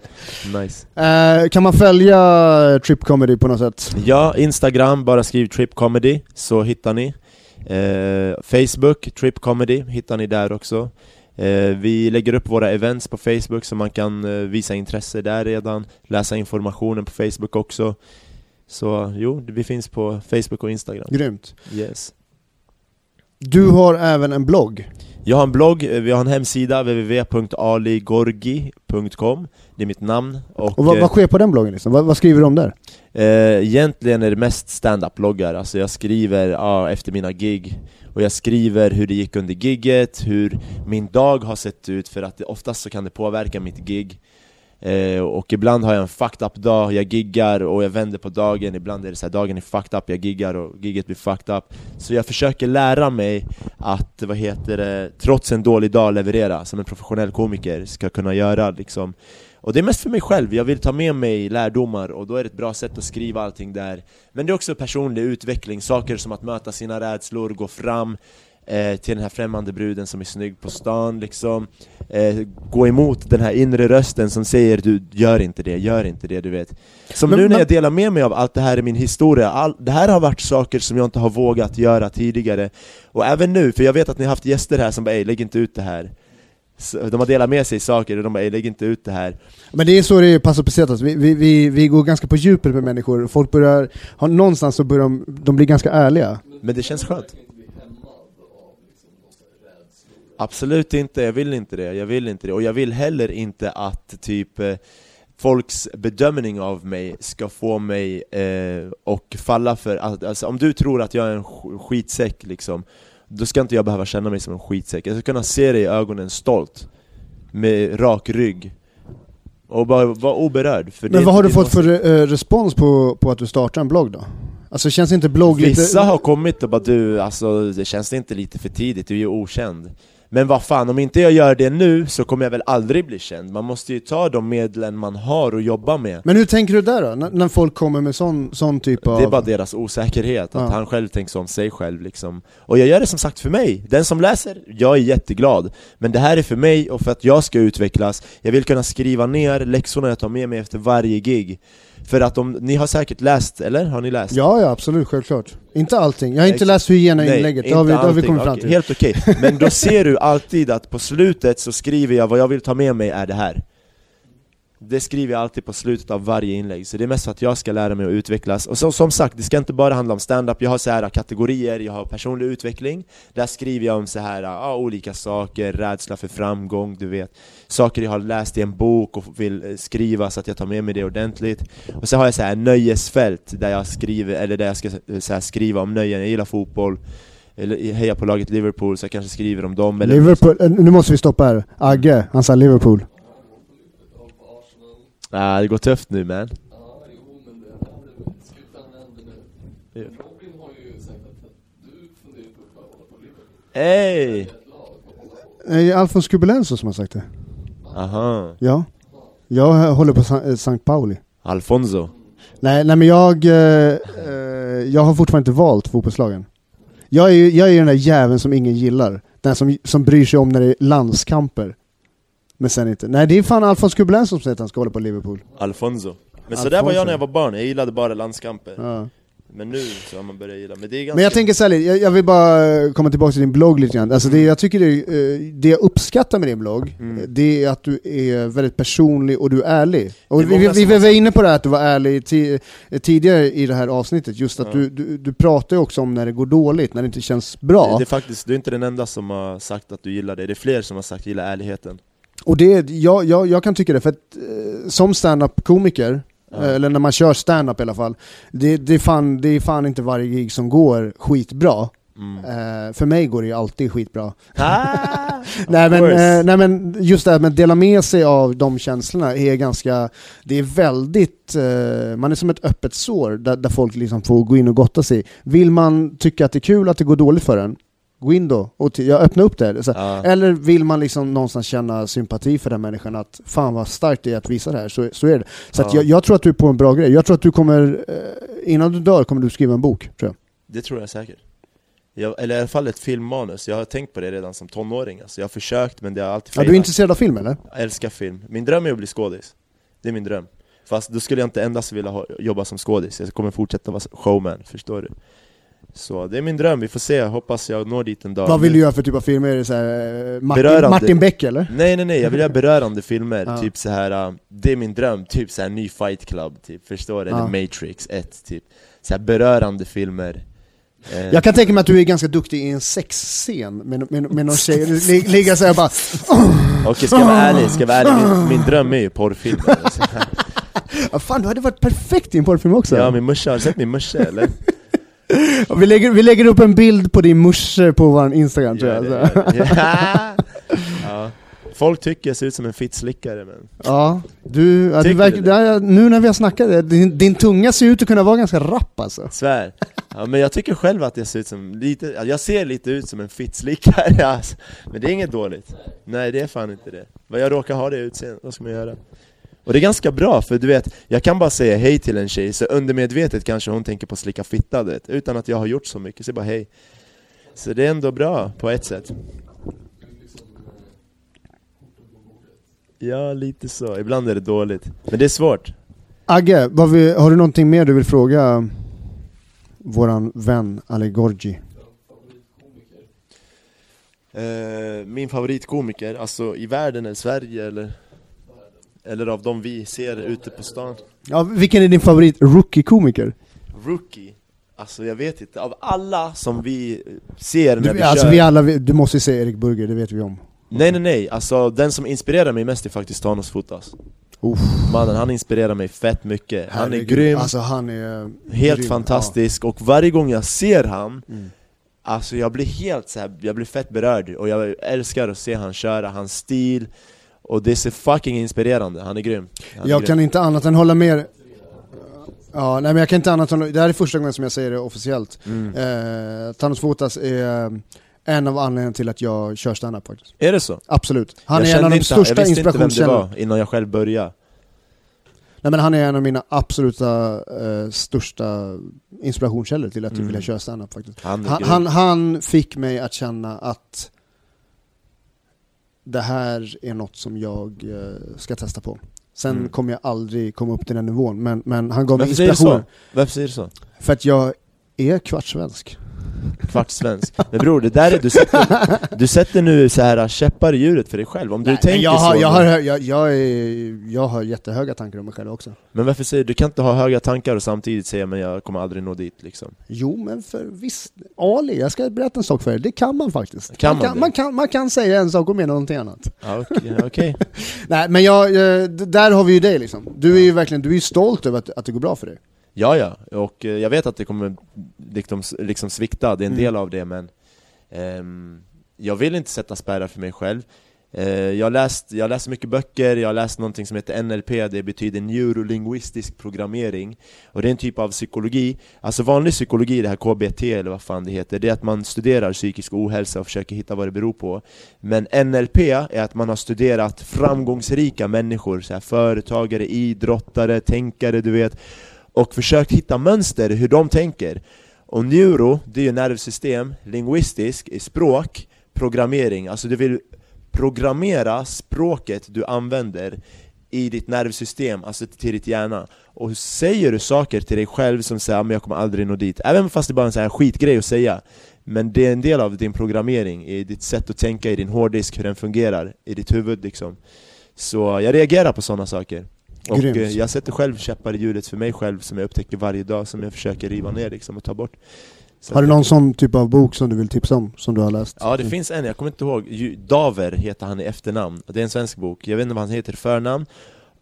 nice. Eh, kan man följa Trip Comedy på något sätt? Ja, Instagram, bara skriv Trip Comedy så hittar ni. Eh, Facebook, Trip Comedy, hittar ni där också. Eh, vi lägger upp våra events på Facebook så man kan visa intresse där redan, läsa informationen på Facebook också. Så jo, vi finns på Facebook och Instagram. Grymt. Yes. Du har även en blogg. Jag har en blogg, eh, vi har en hemsida, www.aligorgi.com Det är mitt namn och, Och vad, eh, vad sker på den bloggen liksom? Vad, vad skriver du om där? Eh, egentligen är det mest stand-up-bloggar, alltså jag skriver ja, efter mina gig och jag skriver hur det gick under gigget, hur min dag har sett ut för att det, oftast så kan det påverka mitt gig eh, och ibland har jag en fucked up dag, jag giggar och jag vänder på dagen, ibland är det så här, dagen är fucked up, jag giggar och gigget blir fucked up. Så jag försöker lära mig att, vad heter det, trots en dålig dag leverera, som en professionell komiker ska kunna göra liksom. Och det är mest för mig själv, jag vill ta med mig lärdomar och då är det ett bra sätt att skriva allting där. Men det är också personlig utveckling, saker som att möta sina rädslor, gå fram eh, till den här främmande bruden som är snygg på stan liksom. Eh, Gå emot den här inre rösten som säger du gör inte det, gör inte det, du vet. Som Men- nu när jag delar med mig av allt det här i min historia, all, det här har varit saker som jag inte har vågat göra tidigare. Och även nu, för jag vet att ni har haft gäster här som bara "Ey, lägg inte ut det här. Så De har delat med sig saker och de bara "Ey, lägg inte ut det här. Men det är så det är i Paso Pesetas, vi, vi, vi, vi går ganska på djupet med människor, folk börjar, någonstans så börjar de, de blir ganska ärliga. Men det känns skönt kan inte bli hämmad av liksom någon sån här rädslor. Absolut inte, jag vill inte det, jag vill inte det. Och jag vill heller inte att typ eh, folks bedömning av mig ska få mig eh, och falla för att, alltså, om du tror att jag är en sk- skitsäck liksom Då ska inte jag behöva känna mig som en skitsäck, jag ska kunna se dig i ögonen stolt Med rak rygg Och bara vara oberörd för Men vad har du fått för eh, respons på, på att du startar en blogg då? Alltså känns inte blogg lite... Vissa har kommit och bara du, alltså det känns det inte lite för tidigt, du är ju okänd Men vad fan, om inte jag gör det nu så kommer jag väl aldrig bli känd. Man måste ju ta de medlen man har och jobba med. Men hur tänker du där då? När, när folk kommer med sån, sån typ av... Det är bara deras osäkerhet, att Ja. han själv tänker om sig själv liksom. Och jag gör det som sagt för mig, den som läser, jag är jätteglad. Men det här är för mig och för att jag ska utvecklas. Jag vill kunna skriva ner läxorna jag tar med mig efter varje gig För att om, ni har säkert läst, eller? Har ni läst? Ja, ja absolut, självklart. Inte allting. Jag har inte Exakt. läst hygiena-inlägget, det har vi, det har vi kommit fram till. Helt okej, men då ser du alltid att på slutet så skriver jag vad jag vill ta med mig är det här det skriver jag alltid på slutet av varje inlägg, så det är mest för att jag ska lära mig att utvecklas. Och så, som sagt, det ska inte bara handla om stand-up. Jag har så här kategorier, jag har personlig utveckling. Där skriver jag om så här ja, olika saker, rädsla för framgång, du vet. Saker jag har läst i en bok och vill eh, skriva så att jag tar med mig det ordentligt. Och så har jag så här nöjesfält där jag skriver, eller där jag ska eh, så här, skriva om nöjen, jag gillar fotboll eller eh, heja på laget Liverpool så jag kanske skriver om dem eller Liverpool, nu måste vi stoppa här. Agge, han sa Liverpool. Ah, det går tufft nu man Ja, jo, men det händer. Slutändan händer nu. Robin har ju sagt att du funderar på att hålla på Liverpool. På. Eh, Alfons Kubelenso som har sagt det. Aha, Ja. Jag håller på Sa- eh, Pauli. Alfonso Nej, nej men jag, eh, eh, jag har fortfarande inte valt fotbollslagen. Jag är ju jag är den där jäveln som ingen gillar. Den som, som bryr sig om när det är landskamper. Men sen inte. Nej det är fan Alfons Kubelenz som säger att han ska hålla på Liverpool. Alfonso. Men så där var jag när jag var barn, jag gillade bara landskamper. Ja. Men nu så har man börjat gilla, men det är ganska... Men jag tänker så här, lite, jag, jag vill bara komma tillbaka till din blogg lite grann. Alltså det, jag tycker det, eh, det jag uppskattar med din blogg, Mm. eh, det är att du är väldigt personlig och du är ärlig. Och Det är vi, vi, vi var inne på det här att du var ärlig ti, eh, tidigare i det här avsnittet, just att Ja. du, du, du pratar ju också om när det går dåligt, när det inte känns bra. Det är faktiskt, du är inte den enda som har sagt att du gillar det, det är fler som har sagt gilla ärligheten. Och det, jag, jag, jag kan tycka det, för att eh, som stand-up-komiker, Ja. eh, eller när man kör stand-up i alla fall, det, det, är fan, det är fan inte varje gig som går skitbra. Mm. Eh, för mig går det ju alltid skitbra. Ah, nej, men, eh, nej men just det här med att dela med sig av de känslorna är ganska, det är väldigt, eh, man är som ett öppet sår där, där folk liksom får gå in och gotta sig. Vill man tycka att det är kul att det går dåligt för en, gå in då och jag öppnar upp det. Så, Ja. Eller vill man liksom någonstans känna sympati för den människan, att fan vad starkt det är att visa det här, så, så är det. Så Ja. jag, jag tror att du är på en bra grej. Jag tror att du kommer, eh, innan du dör kommer du skriva en bok, tror jag. Det tror jag säkert. Jag, eller i alla fall ett filmmanus, jag har tänkt på det redan som tonåring alltså. Jag har försökt men det har alltid Ja, failat du är intresserad av film eller? Jag älskar film. Min dröm är att bli skådis. Det är min dröm. Fast då skulle jag inte endast vilja ha, jobba som skådis, jag kommer fortsätta vara showman, förstår du? Så det är min dröm, vi får se, hoppas jag når dit en dag. Vad vill du göra för typ av filmer? Är det så här, eh, Martin, Berörande. Martin Beck eller? Nej nej nej, jag vill göra berörande filmer, Ja. typ så här. uh, det är min dröm, typ så här ny fight club, typ, förstår du? Ja. Eller Matrix 1, typ så här berörande filmer Eh, Jag kan tänka mig att du är ganska duktig i en sexscen med, med, med någon tjej, li- ligga såhär bara Okej, ska jag vara ärlig, ska jag vara ärlig, min, min dröm är ju porrfilmer. "Ah, Fan du hade varit perfekt i en porrfilm också! Ja min morsa, har du sett min morsa eller? vi, lägger, vi lägger upp en bild på din morsa på vår Instagram tror jag. Gör det, så. gör det. Ja. ja. Folk tycker jag ser ut som en fittslickare men Ja, du, ja, du verkar, ja, nu när vi har snackat, din, din tunga ser ut att kunna vara ganska rapp alltså. Svär. Ja, men jag tycker själv att jag ser ut som lite, ja, jag ser lite ut som en fittslickare alltså. Men det är inget dåligt. Nej det är fan inte det. Jag råkar ha det utseendet, vad ska man göra? Och det är ganska bra, för du vet, jag kan bara säga hej till en tjej, så undermedvetet kanske hon tänker på slicka fitta, vet, utan att jag har gjort så mycket, så jag bara hej. Så det är ändå bra, på ett sätt. Ja, lite så. Ibland är det dåligt. Men det är svårt. Agge, vi, har du någonting mer du vill fråga våran vän Ali Gorgi? Eh, min favoritkomiker, alltså i världen eller Sverige eller Eller av de vi ser ute på stan Ja, vilken är din favorit rookie-komiker? Rookie Alltså jag vet inte, av alla som vi ser när vi Du, alltså kör vi alla, du måste ju säga Erik Burger, det vet vi om. Nej nej nej, alltså den som inspirerar mig mest är faktiskt Thanos Fotas Uff, Mannen han inspirerar mig fett mycket, han är herregud. grym, Alltså han är... helt grym. fantastisk och varje gång jag ser han Ja. Mm. Alltså jag blir helt så här, jag blir fett berörd och jag älskar att se han köra, hans stil Och det är fucking inspirerande, han är grym han är Jag grym. kan inte annat än hålla med Ja, nej men jag kan inte annat än, det här är första gången som jag säger det officiellt. mm. Eh, Thanos Fotas är eh, en av anledningarna till att jag kör standup faktiskt. Är det så? Absolut. Han jag är en av de inte, jag största visste inte vem det inspirationskällorna. var innan jag själv började Nej men han är en av mina absoluta eh, största inspirationskällor till att Mm. vilja köra standup faktiskt. Han Han, han, han fick mig att känna att det här är något som jag eh, ska testa på. Sen Mm. kommer jag aldrig komma upp till den nivån, men, men han gav mig Varför säger du inspiration. så? Varför säger du så? För att jag är kvartssvensk. Kvartssvensk Men bror, det där är, du sätter, du sätter nu så här käppar i hjulet för dig själv, om du Nej, tänker jag, har, så jag, har, jag, jag, är, jag har jättehöga tankar om mig själv också. Men varför säger du, du kan inte ha höga tankar och samtidigt säga men jag kommer aldrig nå dit liksom Jo, men för visst, Ali, jag ska berätta en sak för er, det kan man faktiskt. Kan man, man kan, man, kan, man kan säga en sak och mena någonting annat. Ja, Okej, okej. Nej, men jag, eh, där har vi ju dig liksom. Du är ju verkligen, du är stolt över att, att det går bra för dig. Ja ja, och eh, jag vet att det kommer liksom, liksom svikta, det är en Mm. del av det men ehm, Jag vill inte sätta spärrar för mig själv. Eh, jag, läst, jag läst mycket böcker, jag har läst någonting som heter NLP, det betyder neurolingvistisk programmering. Och det är en typ av psykologi, alltså vanlig psykologi, det här KBT eller vad fan det heter Det är att man studerar psykisk ohälsa och försöker hitta vad det beror på. Men NLP är att man har studerat framgångsrika människor, så här, företagare, idrottare, tänkare, du vet och försökt hitta mönster hur de tänker. Och neuro, det är ju nervsystem, linguistisk är språk, programmering, alltså du vill programmera språket du använder i ditt nervsystem, alltså till ditt hjärna. Och säger du saker till dig själv som säger ah, att jag kommer aldrig nå dit. Även fast det bara är en sån här skitgrej att säga. Men det är en del av din programmering, i ditt sätt att tänka, i din hårddisk, hur den fungerar i ditt huvud liksom. Så jag reagerar på sådana saker och Grymt. eh, jag sätter själv käppar i hjulet för mig själv som jag upptäcker varje dag, som jag försöker riva ner liksom och ta bort Så Har du någon sån typ av bok som du vill tipsa om, som du har läst? Ja det finns en, jag kommer inte ihåg, Daver heter han i efternamn, det är en svensk bok, jag vet inte vad han heter i förnamn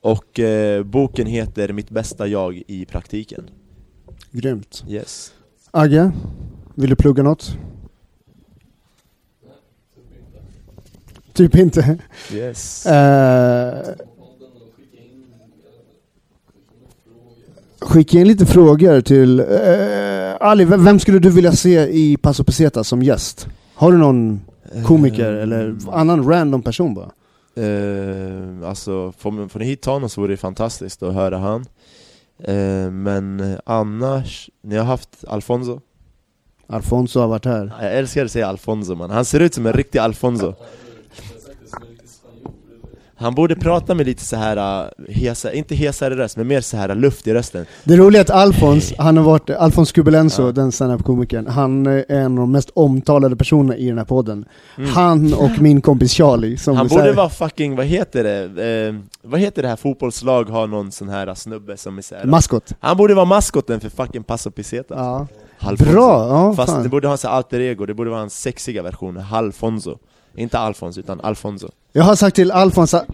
Och eh, boken heter Mitt bästa jag i praktiken Grymt. Yes Agge, vill du plugga något? Typ inte. Yes Eh, podden och skicka in, eh, skicka in frågor. Skicka in lite frågor till... Eh, Ali, vem skulle du vilja se i Paso Peseta som gäst? Har du någon komiker Eh, eller annan random person bara? eh, Alltså, får, får ni hit honom så vore det fantastiskt att höra han eh, Men annars, ni har haft Alfonso? Alfonso har varit här. Jag älskar att säga Alfonso man, han ser ut som en riktig Alfonso Jag har sagt det som är lite spanjor. eller? Han borde prata med lite så här uh, hesa, inte hesare röst, men mer så här luft i rösten Det roliga är att Alfons, han har varit, Alfons Kubelenso, Ja. den standup-komikern, han är en av de mest omtalade personerna i den här podden. Mm. Han och min kompis Charlie som Han här- borde vara fucking, vad heter det? Eh, vad heter det här fotbollslag har någon sån här snubbe som är så här. maskot. Han borde vara maskoten för fucking Paso Peseta Ja. Bra, ja Fast fan. det borde ha en alter ego, det borde vara en sexiga version, Halfonso Inte Alfons, utan Alfonso Jag har sagt till Alfons, att-.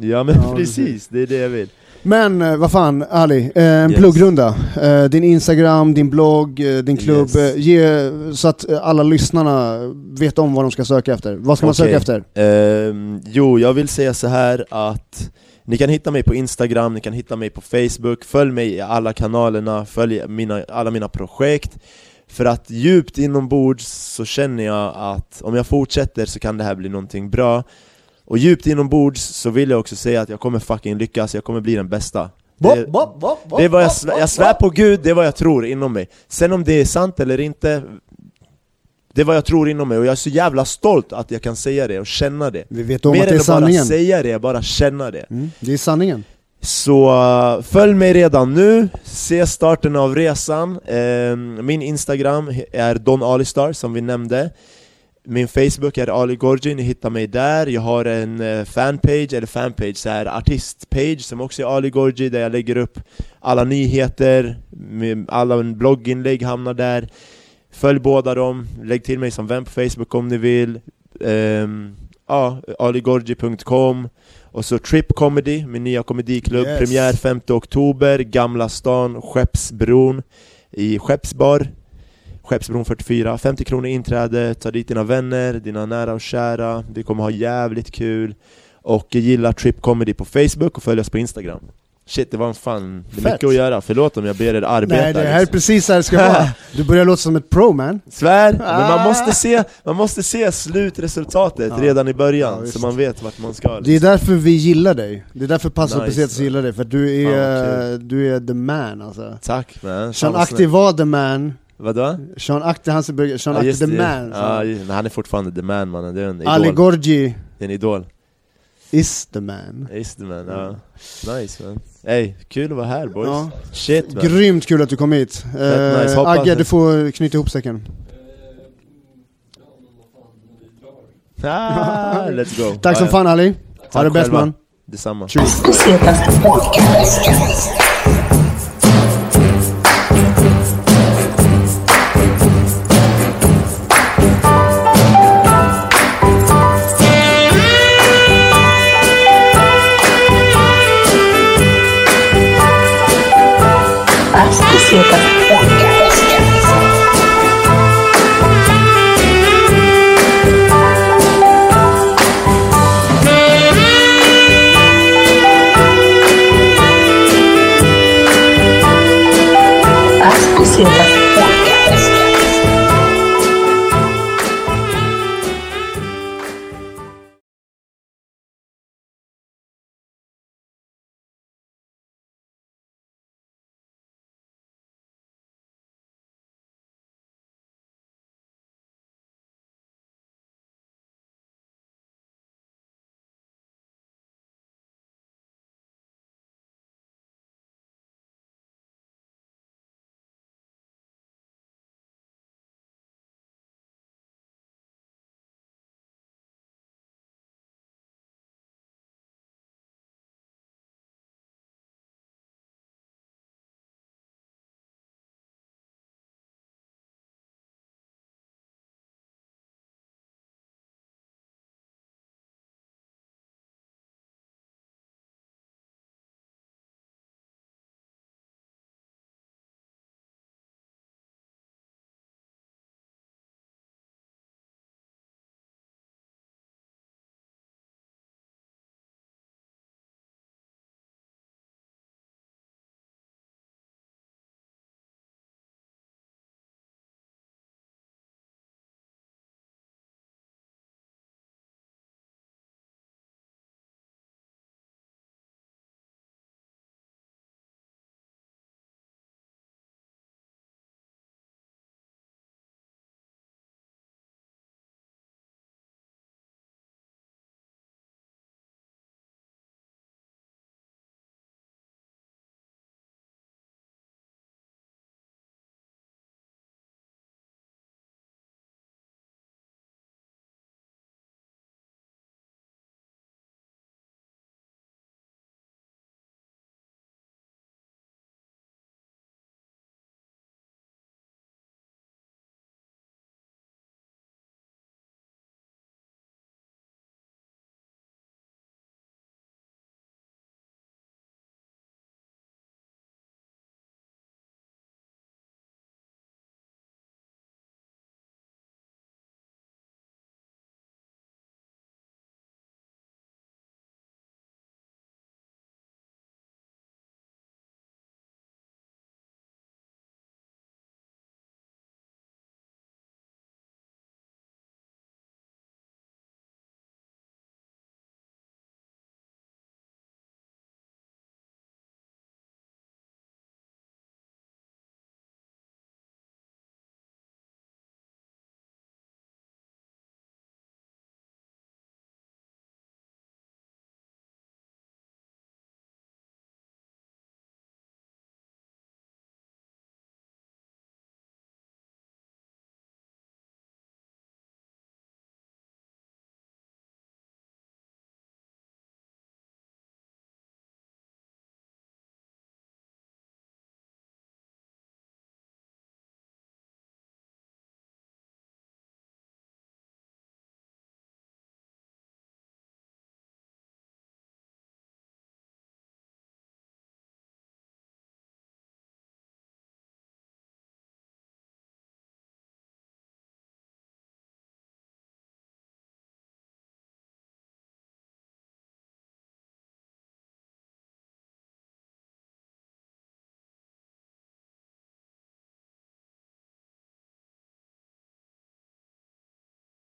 Ja men Ja, precis, det är det jag vill men eh, vad fan Ali, eh, en Yes. pluggrunda. Eh, din Instagram, din blogg, din klubb, Yes. ge, så att alla lyssnarna vet om vad de ska söka efter. Vad ska man Okej. söka efter? Ehm, jo, jag vill säga så här att ni kan hitta mig på Instagram, ni kan hitta mig på Facebook, följ mig i alla kanalerna, följ mina, alla mina projekt För att djupt inombords så känner jag att om jag fortsätter så kan det här bli någonting bra. Och djupt inombords så vill jag också säga att jag kommer fucking lyckas, jag kommer bli den bästa. Det, det är vad jag, svär, jag svär på gud, det är vad jag tror inom mig. Sen om det är sant eller inte Det är vad jag tror inom mig. Och jag är så jävla stolt att jag kan säga det och känna det. Vi vet om Mer att det är än att bara sanningen. säga det, bara känna det. Mm, det är sanningen. Så eh, följ mig redan nu, se starten av resan. Ehm, min Instagram är Don Alistar som vi nämnde. Min Facebook är Ali Gorgi, ni hittar mig där. Jag har en eh, fanpage, eller fanpage, så här artistpage som också är Ali Gorgi Där jag lägger upp alla nyheter, alla blogginlägg hamnar där. Följ båda dem, lägg till mig som vän på Facebook om ni vill. Ehm, Ja, aligorgi.com och så Trip Comedy, min nya komediklubb, Yes. premiär 5 oktober, Gamla stan, Skeppsbron. I Skeppsbar Skeppsbron 44, 50 kronor inträde, ta dit dina vänner, dina nära och kära, vi kommer ha jävligt kul. Och gilla Trip Comedy på Facebook och följ oss på Instagram Shit, det var en fan, det är Fett. mycket att göra, förlåt om jag ber er arbeta Nej, det här är liksom. precis här det ska vara. Du börjar låta som ett pro man. Svär, men man Ah. måste se, man måste se slutresultatet Ja. redan i början, Ja, så man vet vart man ska Det är liksom. därför vi gillar dig. Det är därför Paso Nice. Pesetas gillar dig, för du är, vad du är the man alltså. Tack man, Sean Akti var the man, Vadå? Sean Akti, han som började, Sean Ja, just the det. man. Ja, så. ju- men han är fortfarande the man mannen, det är en idol Ali Gorgi Det är en idol is the man. Just det man, ja Nice man Ey, kul att vara här boys Ja. Shit man Grymt kul att du kom hit. Eh, nice. Agge, du får knyta ihop säcken. Ah, Let's go Tack som Ja, fan Ali. Ha det bäst man. Detsamma Tjus.